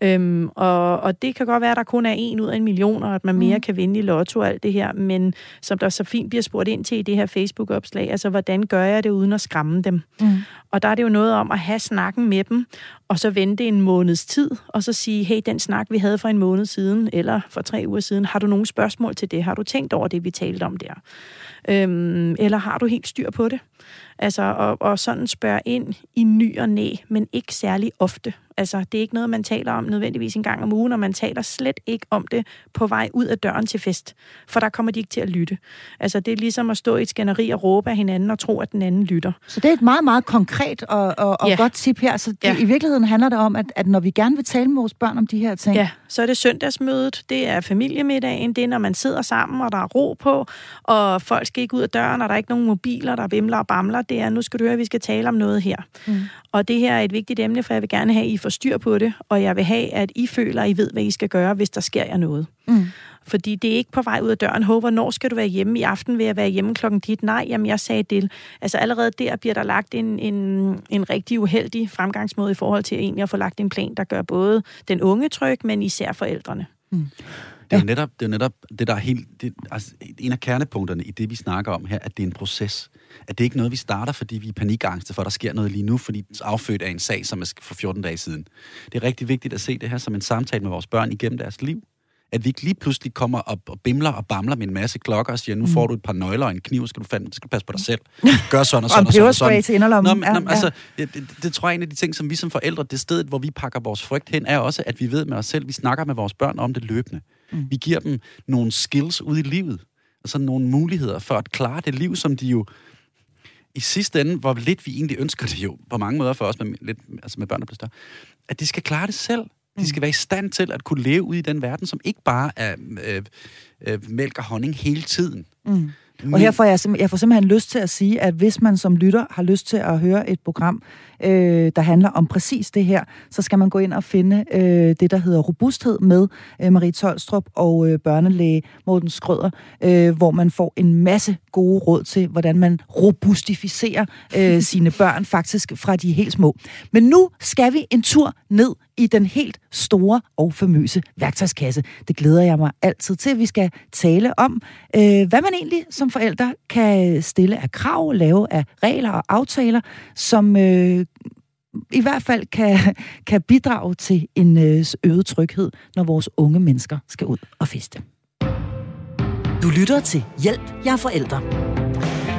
Speaker 5: Øhm, og, og det kan godt være, at der kun er en ud af en million, og at man mere mm. kan vinde i lotto og alt det her, men som der så fint bliver spurgt ind til i det her Facebook-opslag, altså hvordan gør jeg det uden at skræmme dem? Mm. Og der er det jo noget om at have snakken med dem, og så vente en måneds tid, og så sige, hey, den snak, vi havde for en måned siden, eller for tre uger siden, har du nogle spørgsmål til det? Har du tænkt over det, vi talte om der? Øhm, eller har du helt styr på det? Altså, og, og sådan spørge ind i ny og næ, men ikke særlig ofte. Altså, det er ikke noget, man taler om nødvendigvis en gang om ugen, og man taler slet ikke om det på vej ud af døren til fest, for der kommer de ikke til at lytte. Altså, det er ligesom at stå i et skænderi og råbe af hinanden og tro, at den anden lytter.
Speaker 4: Så det er et meget, meget konkret og, og, og ja. godt tip her. Så det, ja. i virkeligheden handler det om, at, at når vi gerne vil tale med vores børn om de her ting...
Speaker 5: Ja, så er det søndagsmødet, det er familiemiddagen, det er, når man sidder sammen, og der er ro på, og folk skal ikke ud af døren, og der er ikke nogen mobiler, der bimler og bamler. Det er, nu skal du høre, at vi skal tale om noget her. Mm. Og det her er et vigtigt emne, for jeg vil gerne have, at I får styr på det, og jeg vil have, at I føler, at I ved, hvad I skal gøre, hvis der sker jer noget. Mm. Fordi det er ikke på vej ud af døren. Håber, hvornår skal du være hjemme? I aften vil jeg være hjemme klokken dit. Nej, jamen jeg sagde det. Altså allerede der bliver der lagt en, en, en rigtig uheldig fremgangsmåde i forhold til egentlig at få lagt en plan, der gør både den unge tryg, men især forældrene. Mm.
Speaker 6: Det er jo netop det, er netop det der er helt... Det, altså, en af kernepunkterne i det, vi snakker om her, at det er en proces. At det er ikke noget, vi starter, fordi vi er panikangste for, at der sker noget lige nu, fordi det er affødt af en sag, som er for 14 dage siden. Det er rigtig vigtigt at se det her som en samtale med vores børn igennem deres liv at vi ikke lige pludselig kommer op og bimler og bamler med en masse klokker og siger, nu får mm. du et par nøgler og en kniv, skal du, fandme, skal du passe på dig selv. Gør sådan og sådan og,
Speaker 4: og sådan. Og til inderlommen.
Speaker 6: Nå, men, ja, altså, det, det, det, tror jeg er en af de ting, som vi som forældre, det sted, hvor vi pakker vores frygt hen, er også, at vi ved med os selv, vi snakker med vores børn om det løbende. Mm. Vi giver dem nogle skills ud i livet, altså nogle muligheder for at klare det liv, som de jo i sidste ende, hvor lidt vi egentlig ønsker det jo, på mange måder for os med, lidt, altså med børn, der bliver større, at de skal klare det selv. De skal mm. være i stand til at kunne leve ud i den verden, som ikke bare er øh, øh, mælk og honning hele tiden. Mm.
Speaker 4: Og her får jeg, jeg får simpelthen lyst til at sige, at hvis man som lytter har lyst til at høre et program, øh, der handler om præcis det her, så skal man gå ind og finde øh, det, der hedder Robusthed med øh, Marie Tolstrup og øh, børnelæge Morten Skrøder, øh, hvor man får en masse gode råd til, hvordan man robustificerer øh, sine børn faktisk fra de helt små. Men nu skal vi en tur ned i den helt store og famøse værktøjskasse. Det glæder jeg mig altid til. Vi skal tale om, øh, hvad man egentlig som forældre kan stille af krav, lave af regler og aftaler, som øh, i hvert fald kan, kan bidrage til en øh, øget tryghed, når vores unge mennesker skal ud og feste.
Speaker 7: Du lytter til Hjælp, jeg er forældre.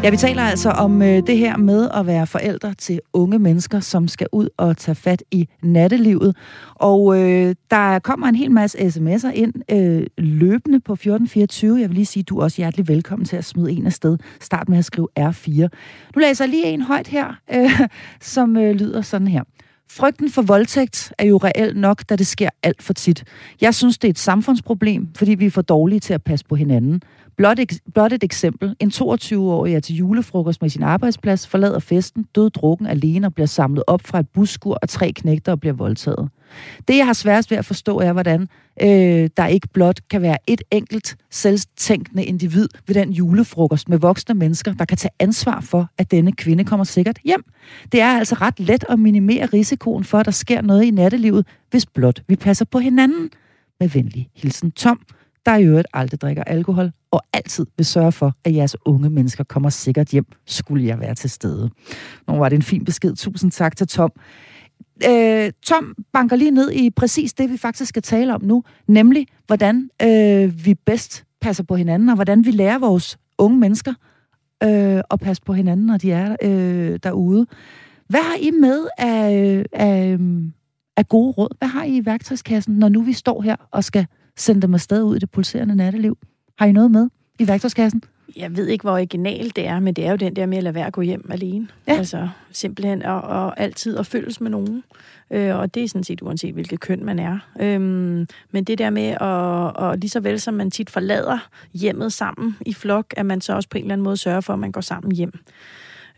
Speaker 4: Ja, vi taler altså om øh, det her med at være forældre til unge mennesker, som skal ud og tage fat i nattelivet. Og øh, der kommer en hel masse sms'er ind øh, løbende på 1424. Jeg vil lige sige, at du er også hjertelig velkommen til at smide en af sted. Start med at skrive R4. Nu læser jeg lige en højt her, øh, som øh, lyder sådan her. Frygten for voldtægt er jo reelt nok, da det sker alt for tit. Jeg synes, det er et samfundsproblem, fordi vi er for dårlige til at passe på hinanden. Blot, ek, blot et eksempel. En 22-årig er til julefrokost med sin arbejdsplads, forlader festen, død drukken alene og bliver samlet op fra et busskur og tre knægter og bliver voldtaget. Det, jeg har sværest ved at forstå, er, hvordan øh, der ikke blot kan være et enkelt selvtænkende individ ved den julefrokost med voksne mennesker, der kan tage ansvar for, at denne kvinde kommer sikkert hjem. Det er altså ret let at minimere risikoen for, at der sker noget i nattelivet, hvis blot vi passer på hinanden. Med venlig hilsen Tom, der i øvrigt aldrig drikker alkohol, og altid vil sørge for, at jeres unge mennesker kommer sikkert hjem, skulle jeg være til stede. Nu var det en fin besked. Tusind tak til Tom. Øh, Tom banker lige ned i præcis det, vi faktisk skal tale om nu, nemlig hvordan øh, vi bedst passer på hinanden, og hvordan vi lærer vores unge mennesker øh, at passe på hinanden, når de er øh, derude. Hvad har I med af, øh, af, øh, af gode råd? Hvad har I i værktøjskassen, når nu vi står her og skal sende dem afsted ud i det pulserende natteliv? Har I noget med i værktøjskassen?
Speaker 5: Jeg ved ikke, hvor originalt det er, men det er jo den der med at lade være at gå hjem alene. Ja. Altså simpelthen og, og altid at følges med nogen. Øh, og det er sådan set uanset, hvilket køn man er. Øhm, men det der med, at, og lige så vel som man tit forlader hjemmet sammen i flok, at man så også på en eller anden måde sørger for, at man går sammen hjem.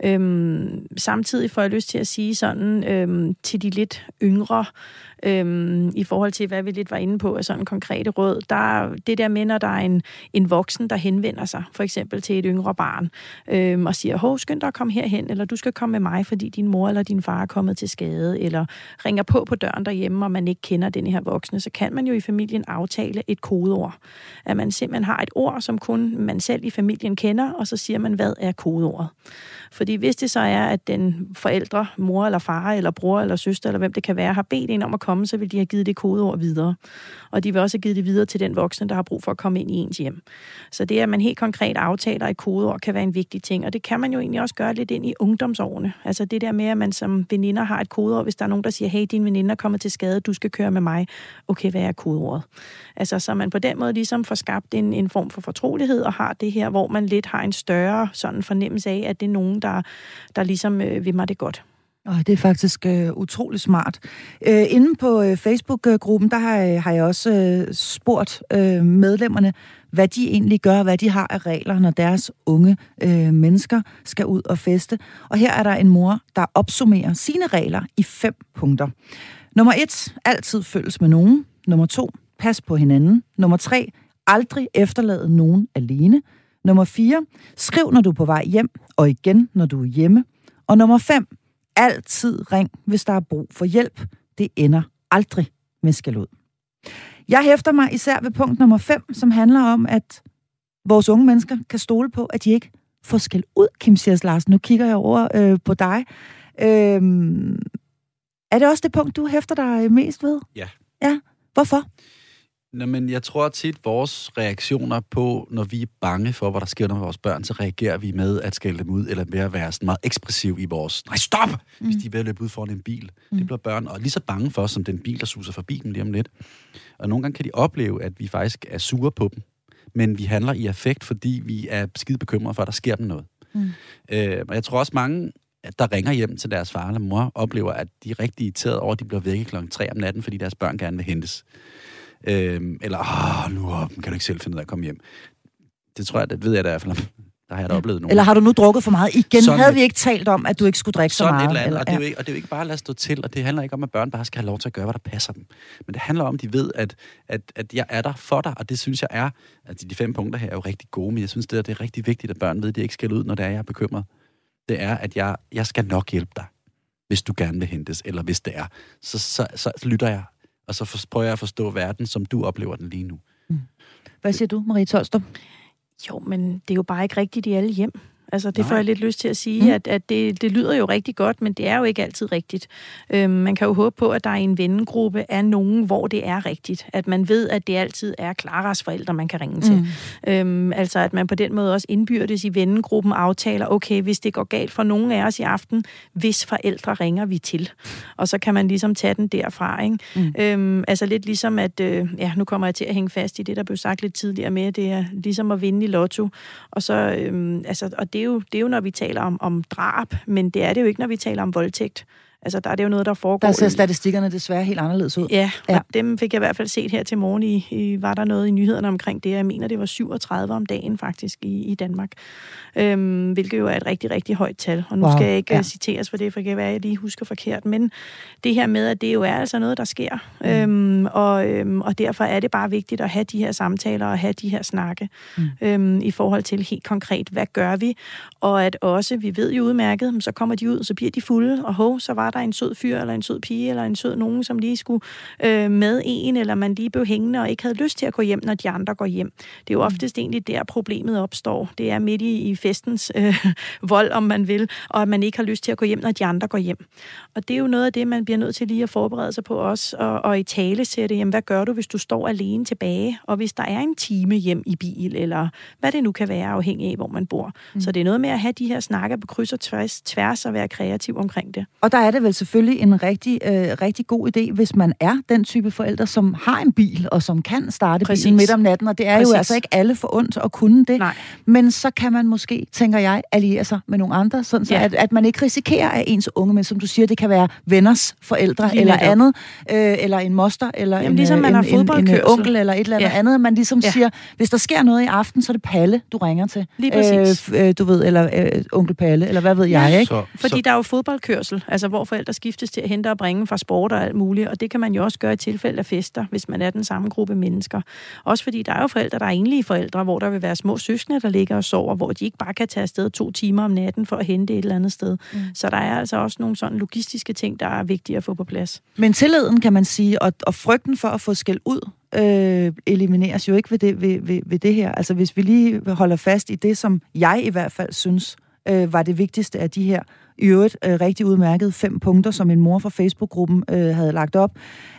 Speaker 5: Øhm, samtidig får jeg lyst til at sige sådan øhm, til de lidt yngre, øhm, i forhold til, hvad vi lidt var inde på af sådan konkrete råd. Der, det der med, når der er en, en voksen, der henvender sig, for eksempel til et yngre barn, øhm, og siger, hov, skynd dig at komme herhen, eller du skal komme med mig, fordi din mor eller din far er kommet til skade, eller ringer på på døren derhjemme, og man ikke kender den her voksne, så kan man jo i familien aftale et kodeord. At man simpelthen har et ord, som kun man selv i familien kender, og så siger man, hvad er kodeordet. Fordi hvis det så er, at den forældre, mor eller far, eller bror eller søster, eller hvem det kan være, har bedt en om at komme, så vil de have givet det kodeord videre. Og de vil også have givet det videre til den voksne, der har brug for at komme ind i ens hjem. Så det, at man helt konkret aftaler et kodeord, kan være en vigtig ting. Og det kan man jo egentlig også gøre lidt ind i ungdomsårene. Altså det der med, at man som veninder har et kodeord, hvis der er nogen, der siger, hey, din veninde er kommet til skade, du skal køre med mig. Okay, hvad er kodeordet? Altså så man på den måde ligesom får skabt en, en form for fortrolighed og har det her, hvor man lidt har en større sådan fornemmelse af, at det er nogen, der, der ligesom øh, vil mig det godt.
Speaker 4: Og det er faktisk øh, utrolig smart. Øh, inde på øh, Facebook-gruppen, der har, øh, har jeg også øh, spurgt øh, medlemmerne, hvad de egentlig gør, hvad de har af regler, når deres unge øh, mennesker skal ud og feste. Og her er der en mor, der opsummerer sine regler i fem punkter. Nummer et, altid følges med nogen. Nummer to, pas på hinanden. Nummer tre, aldrig efterlade nogen alene. Nummer 4. Skriv, når du er på vej hjem, og igen, når du er hjemme. Og nummer 5. Altid ring, hvis der er brug for hjælp. Det ender aldrig med skal ud. Jeg hæfter mig især ved punkt nummer 5, som handler om, at vores unge mennesker kan stole på, at de ikke får skæld ud, Kim Sias Larsen. Nu kigger jeg over øh, på dig. Øhm, er det også det punkt, du hæfter dig mest ved?
Speaker 6: Ja.
Speaker 4: Ja. Hvorfor?
Speaker 6: Nå, men jeg tror tit, vores reaktioner på, når vi er bange for, hvad der sker med vores børn, så reagerer vi med at skælde dem ud, eller ved at være sådan meget ekspressiv i vores, nej stop, mm. hvis de er ved at løbe ud foran en bil. Mm. Det bliver børn og lige så bange for, som den bil, der suser forbi dem lige om lidt. Og nogle gange kan de opleve, at vi faktisk er sure på dem, men vi handler i affekt, fordi vi er skide bekymrede for, at der sker dem noget. Mm. Øh, og jeg tror også mange der ringer hjem til deres far eller mor, oplever, at de er rigtig irriteret over, at de bliver væk klokken 3 om natten, fordi deres børn gerne vil hentes. Øh, eller, åh, nu kan du ikke selv finde ud af at komme hjem. Det tror jeg, det ved jeg da i hvert fald. Der har jeg da oplevet nogen.
Speaker 4: Eller har du nu drukket for meget? Igen sådan havde vi ikke talt om, at du ikke skulle drikke så meget.
Speaker 6: Et eller andet, eller, og, det er jo ikke, og det er jo ikke bare at lade stå til, og det handler ikke om, at børn bare skal have lov til at gøre, hvad der passer dem. Men det handler om, at de ved, at, at, at jeg er der for dig, og det synes jeg er, at de fem punkter her er jo rigtig gode, men jeg synes, det er, det er rigtig vigtigt, at børn ved, at de ikke skal ud, når det er, jeg er bekymret. Det er, at jeg, jeg skal nok hjælpe dig, hvis du gerne vil hentes, eller hvis det er. Så, så, så, så lytter jeg og så prøver jeg at forstå verden, som du oplever den lige nu. Mm.
Speaker 4: Hvad siger du, Marie Tolstrup?
Speaker 5: Jo, men det er jo bare ikke rigtigt i alle hjem. Altså, det Nej. får jeg lidt lyst til at sige, mm. at, at det, det lyder jo rigtig godt, men det er jo ikke altid rigtigt. Øhm, man kan jo håbe på, at der i en vennegruppe er nogen, hvor det er rigtigt. At man ved, at det altid er Klaras forældre, man kan ringe til. Mm. Øhm, altså, at man på den måde også indbyrdes i vennegruppen aftaler, okay, hvis det går galt for nogen af os i aften, hvis forældre ringer vi til. Og så kan man ligesom tage den derfra, ikke? Mm. Øhm, altså lidt ligesom, at, øh, ja, nu kommer jeg til at hænge fast i det, der blev sagt lidt tidligere med, det er ligesom at vinde i lotto. Og så, øhm, altså, og det det er jo, det er jo når vi taler om, om drab, men det er det jo ikke, når vi taler om voldtægt. Altså, der er det jo noget, der foregår...
Speaker 4: Der ser statistikkerne desværre helt anderledes ud.
Speaker 5: Ja, ja. dem fik jeg i hvert fald set her til morgen. I, i, var der noget i nyhederne omkring det? Jeg mener, det var 37 om dagen faktisk i, i Danmark. Øhm, hvilket jo er et rigtig, rigtig højt tal. Og nu wow. skal jeg ikke ja. citeres for det, for det kan være, at jeg lige husker forkert. Men det her med, at det jo er altså noget, der sker. Mm. Øhm, og, øhm, og derfor er det bare vigtigt at have de her samtaler og have de her snakke mm. øhm, i forhold til helt konkret, hvad gør vi? Og at også, vi ved jo udmærket, så kommer de ud, så bliver de fulde, og hov, så var der en sød fyr, eller en sød pige, eller en sød nogen, som lige skulle øh, med en, eller man lige blev hængende og ikke havde lyst til at gå hjem, når de andre går hjem. Det er jo mm. oftest egentlig der, problemet opstår. Det er midt i, i festens øh, vold, om man vil, og at man ikke har lyst til at gå hjem, når de andre går hjem. Og det er jo noget af det, man bliver nødt til lige at forberede sig på også, og, og i tale sætte, jamen hvad gør du, hvis du står alene tilbage, og hvis der er en time hjem i bil, eller hvad det nu kan være, afhængig af, hvor man bor. Mm. Så det er noget med at have de her snakker på kryds og tværs, tværs og være kreativ omkring det.
Speaker 4: Og der er det vel selvfølgelig en rigtig, øh, rigtig god idé, hvis man er den type forældre, som har en bil, og som kan starte Præcis. bilen midt om natten, og det er Præcis. jo altså ikke alle for ondt at kunne det. Nej. Men så kan man måske, tænker jeg, alliere sig med nogle andre, sådan så ja. at, at man ikke risikerer, at ens unge, men som du siger, det kan være venners forældre Lige eller andet, øh, eller en moster, eller Jamen, en, ligesom man en, en, en, en onkel, eller et eller andet ja. andet. Man ligesom ja. siger, hvis der sker noget i aften, så er det Palle, du ringer til.
Speaker 5: Lige præcis.
Speaker 4: Øh, du ved, eller øh, onkel Palle, eller hvad ved jeg, ja. ikke? Så,
Speaker 5: Fordi så. der er jo fodboldkørsel, altså hvor forældre skiftes til at hente og bringe fra sport og alt muligt, og det kan man jo også gøre i tilfælde af fester, hvis man er den samme gruppe mennesker. Også fordi der er jo forældre, der er enlige forældre, hvor der vil være små søskende, der ligger og sover, hvor de ikke bare kan tage afsted to timer om natten for at hente et eller andet sted. Mm. Så der er altså også nogle sådan logistiske ting, der er vigtige at få på plads.
Speaker 4: Men tilliden, kan man sige, og, og frygten for at få skæld ud, øh, elimineres jo ikke ved det, ved, ved, ved det her. Altså hvis vi lige holder fast i det, som jeg i hvert fald synes øh, var det vigtigste af de her i øvrigt øh, rigtig udmærket fem punkter, som en mor fra Facebook-gruppen øh, havde lagt op.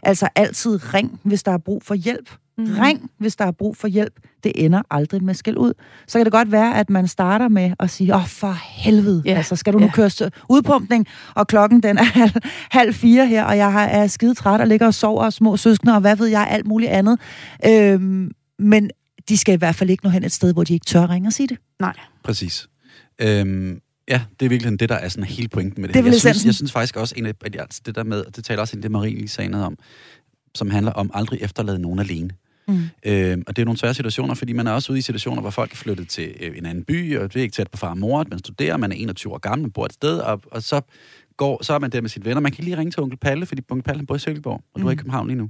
Speaker 4: Altså altid ring, hvis der er brug for hjælp. Mm. Ring, hvis der er brug for hjælp. Det ender aldrig med skæld ud. Så kan det godt være, at man starter med at sige, åh, oh, for helvede, yeah. altså skal du nu yeah. køre udpumpning, og klokken den er halv, halv fire her, og jeg er skide træt og ligger og sover, og små søskende, og hvad ved jeg, alt muligt andet. Øhm, men de skal i hvert fald ikke nå hen et sted, hvor de ikke tør ringe og sige det.
Speaker 5: Nej.
Speaker 6: Præcis. Øhm, ja, det er virkelig det, der er sådan hele pointen med det. det jeg, synes, jeg synes faktisk også, en af, altså det der med, det taler også ind det, Marie lige sagde noget om, som handler om aldrig efterlade nogen alene. Mm. Øh, og det er nogle svære situationer, fordi man er også ude i situationer, hvor folk er flyttet til øh, en anden by, og det er ikke tæt på far og mor, man studerer, man er 21 år gammel, man bor et sted, og, og så, går, så er man der med sine venner. Man kan lige ringe til onkel Palle, fordi onkel Palle bor i Silkeborg, og mm. du er i mm. København lige nu.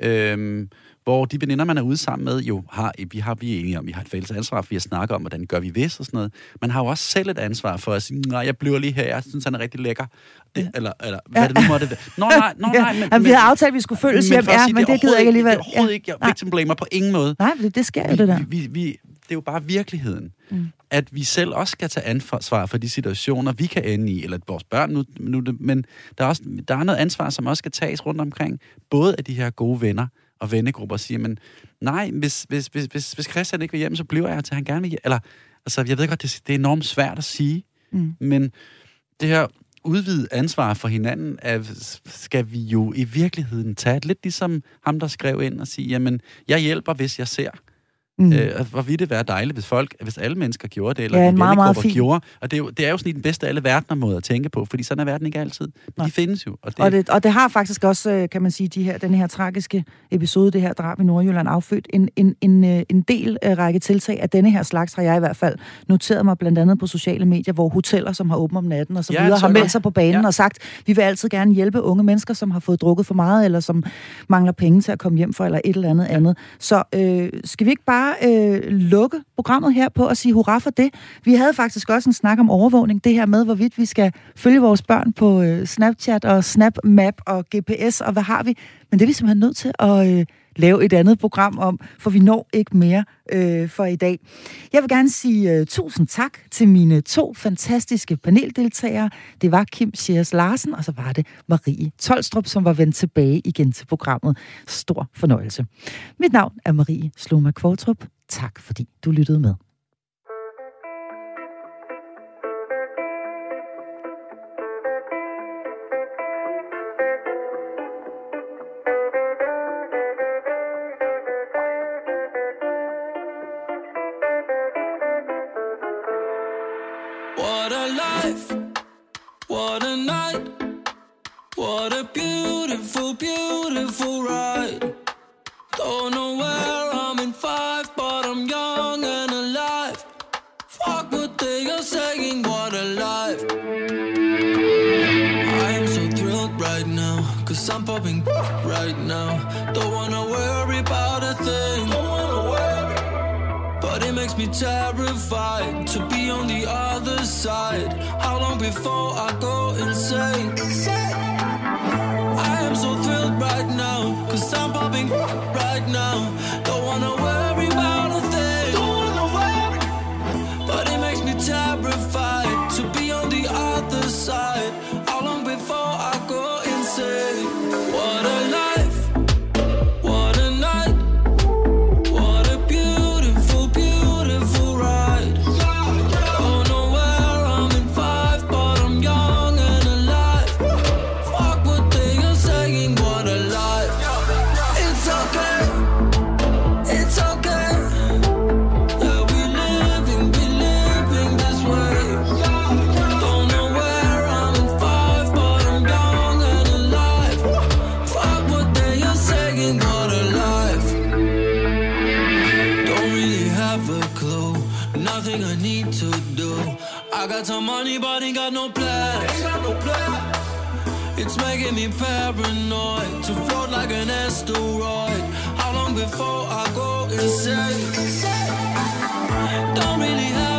Speaker 6: Øhm, hvor de veninder, man er ude sammen med, jo har, vi har vi er enige om, vi har et fælles ansvar for at snakke om, hvordan gør vi hvis og sådan noget. Man har jo også selv et ansvar for at sige, nej, jeg bliver lige her, jeg synes, han er rigtig lækker. Det, ja. eller, eller hvad ja. det nu måtte være. Nå, nej, nå, nej. Men,
Speaker 4: Jamen, vi havde aftalt, at vi skulle følges hjem, ja, men det, det gider jeg ikke alligevel. Det
Speaker 6: er overhovedet ja. ikke, jeg victim blamer på ingen måde.
Speaker 4: Nej, det, det sker jo, det der.
Speaker 6: Vi, vi, vi, det er jo bare virkeligheden. Mm. At vi selv også skal tage ansvar for de situationer, vi kan ende i, eller vores børn nu, nu men der er, også, der er noget ansvar, som også skal tages rundt omkring, både af de her gode venner, og vennegrupper siger, men nej, hvis, hvis, hvis, hvis, hvis Christian ikke vil hjem, så bliver jeg til, han gerne vil hjem. Eller, altså, jeg ved godt, det, det er enormt svært at sige, mm. men det her udvidet ansvar for hinanden, er, skal vi jo i virkeligheden tage. Lidt ligesom ham, der skrev ind og sige, jamen, jeg hjælper, hvis jeg ser. Mm. Øh, hvor ville det være dejligt, hvis folk, hvis alle mennesker gjorde det, eller ja, de meget, meget fint. gjorde. Og det er, jo, det er jo sådan den bedste af alle verdener måde at tænke på, fordi sådan er verden ikke altid. Men de findes jo.
Speaker 4: Og det, og, det, og det har faktisk også, øh, kan man sige, de her, den her tragiske episode, det her drab i Nordjylland, affødt en, en, en, øh, en del uh, række tiltag af denne her slags, har jeg i hvert fald noteret mig blandt andet på sociale medier, hvor hoteller, som har åbent om natten og så ja, videre, har meldt sig på banen ja. og sagt, vi vil altid gerne hjælpe unge mennesker, som har fået drukket for meget, eller som mangler penge til at komme hjem for, eller et eller andet ja. andet. Så øh, skal vi ikke bare øh, lukke programmet her på og sige hurra for det. Vi havde faktisk også en snak om overvågning, det her med, hvorvidt vi skal følge vores børn på øh, Snapchat og SnapMap og GPS og hvad har vi. Men det er vi simpelthen nødt til at øh, lave et andet program om, for vi når ikke mere øh, for i dag. Jeg vil gerne sige øh, tusind tak til mine to fantastiske paneldeltagere. Det var Kim Schiers Larsen, og så var det Marie Tolstrup, som var vendt tilbage igen til programmet. Stor fornøjelse. Mit navn er Marie Sloma Kvartrup. Tak fordi du lyttede med.
Speaker 8: Everybody got no plans. It's making me paranoid to float like an asteroid. How long before I go insane? Don't really have.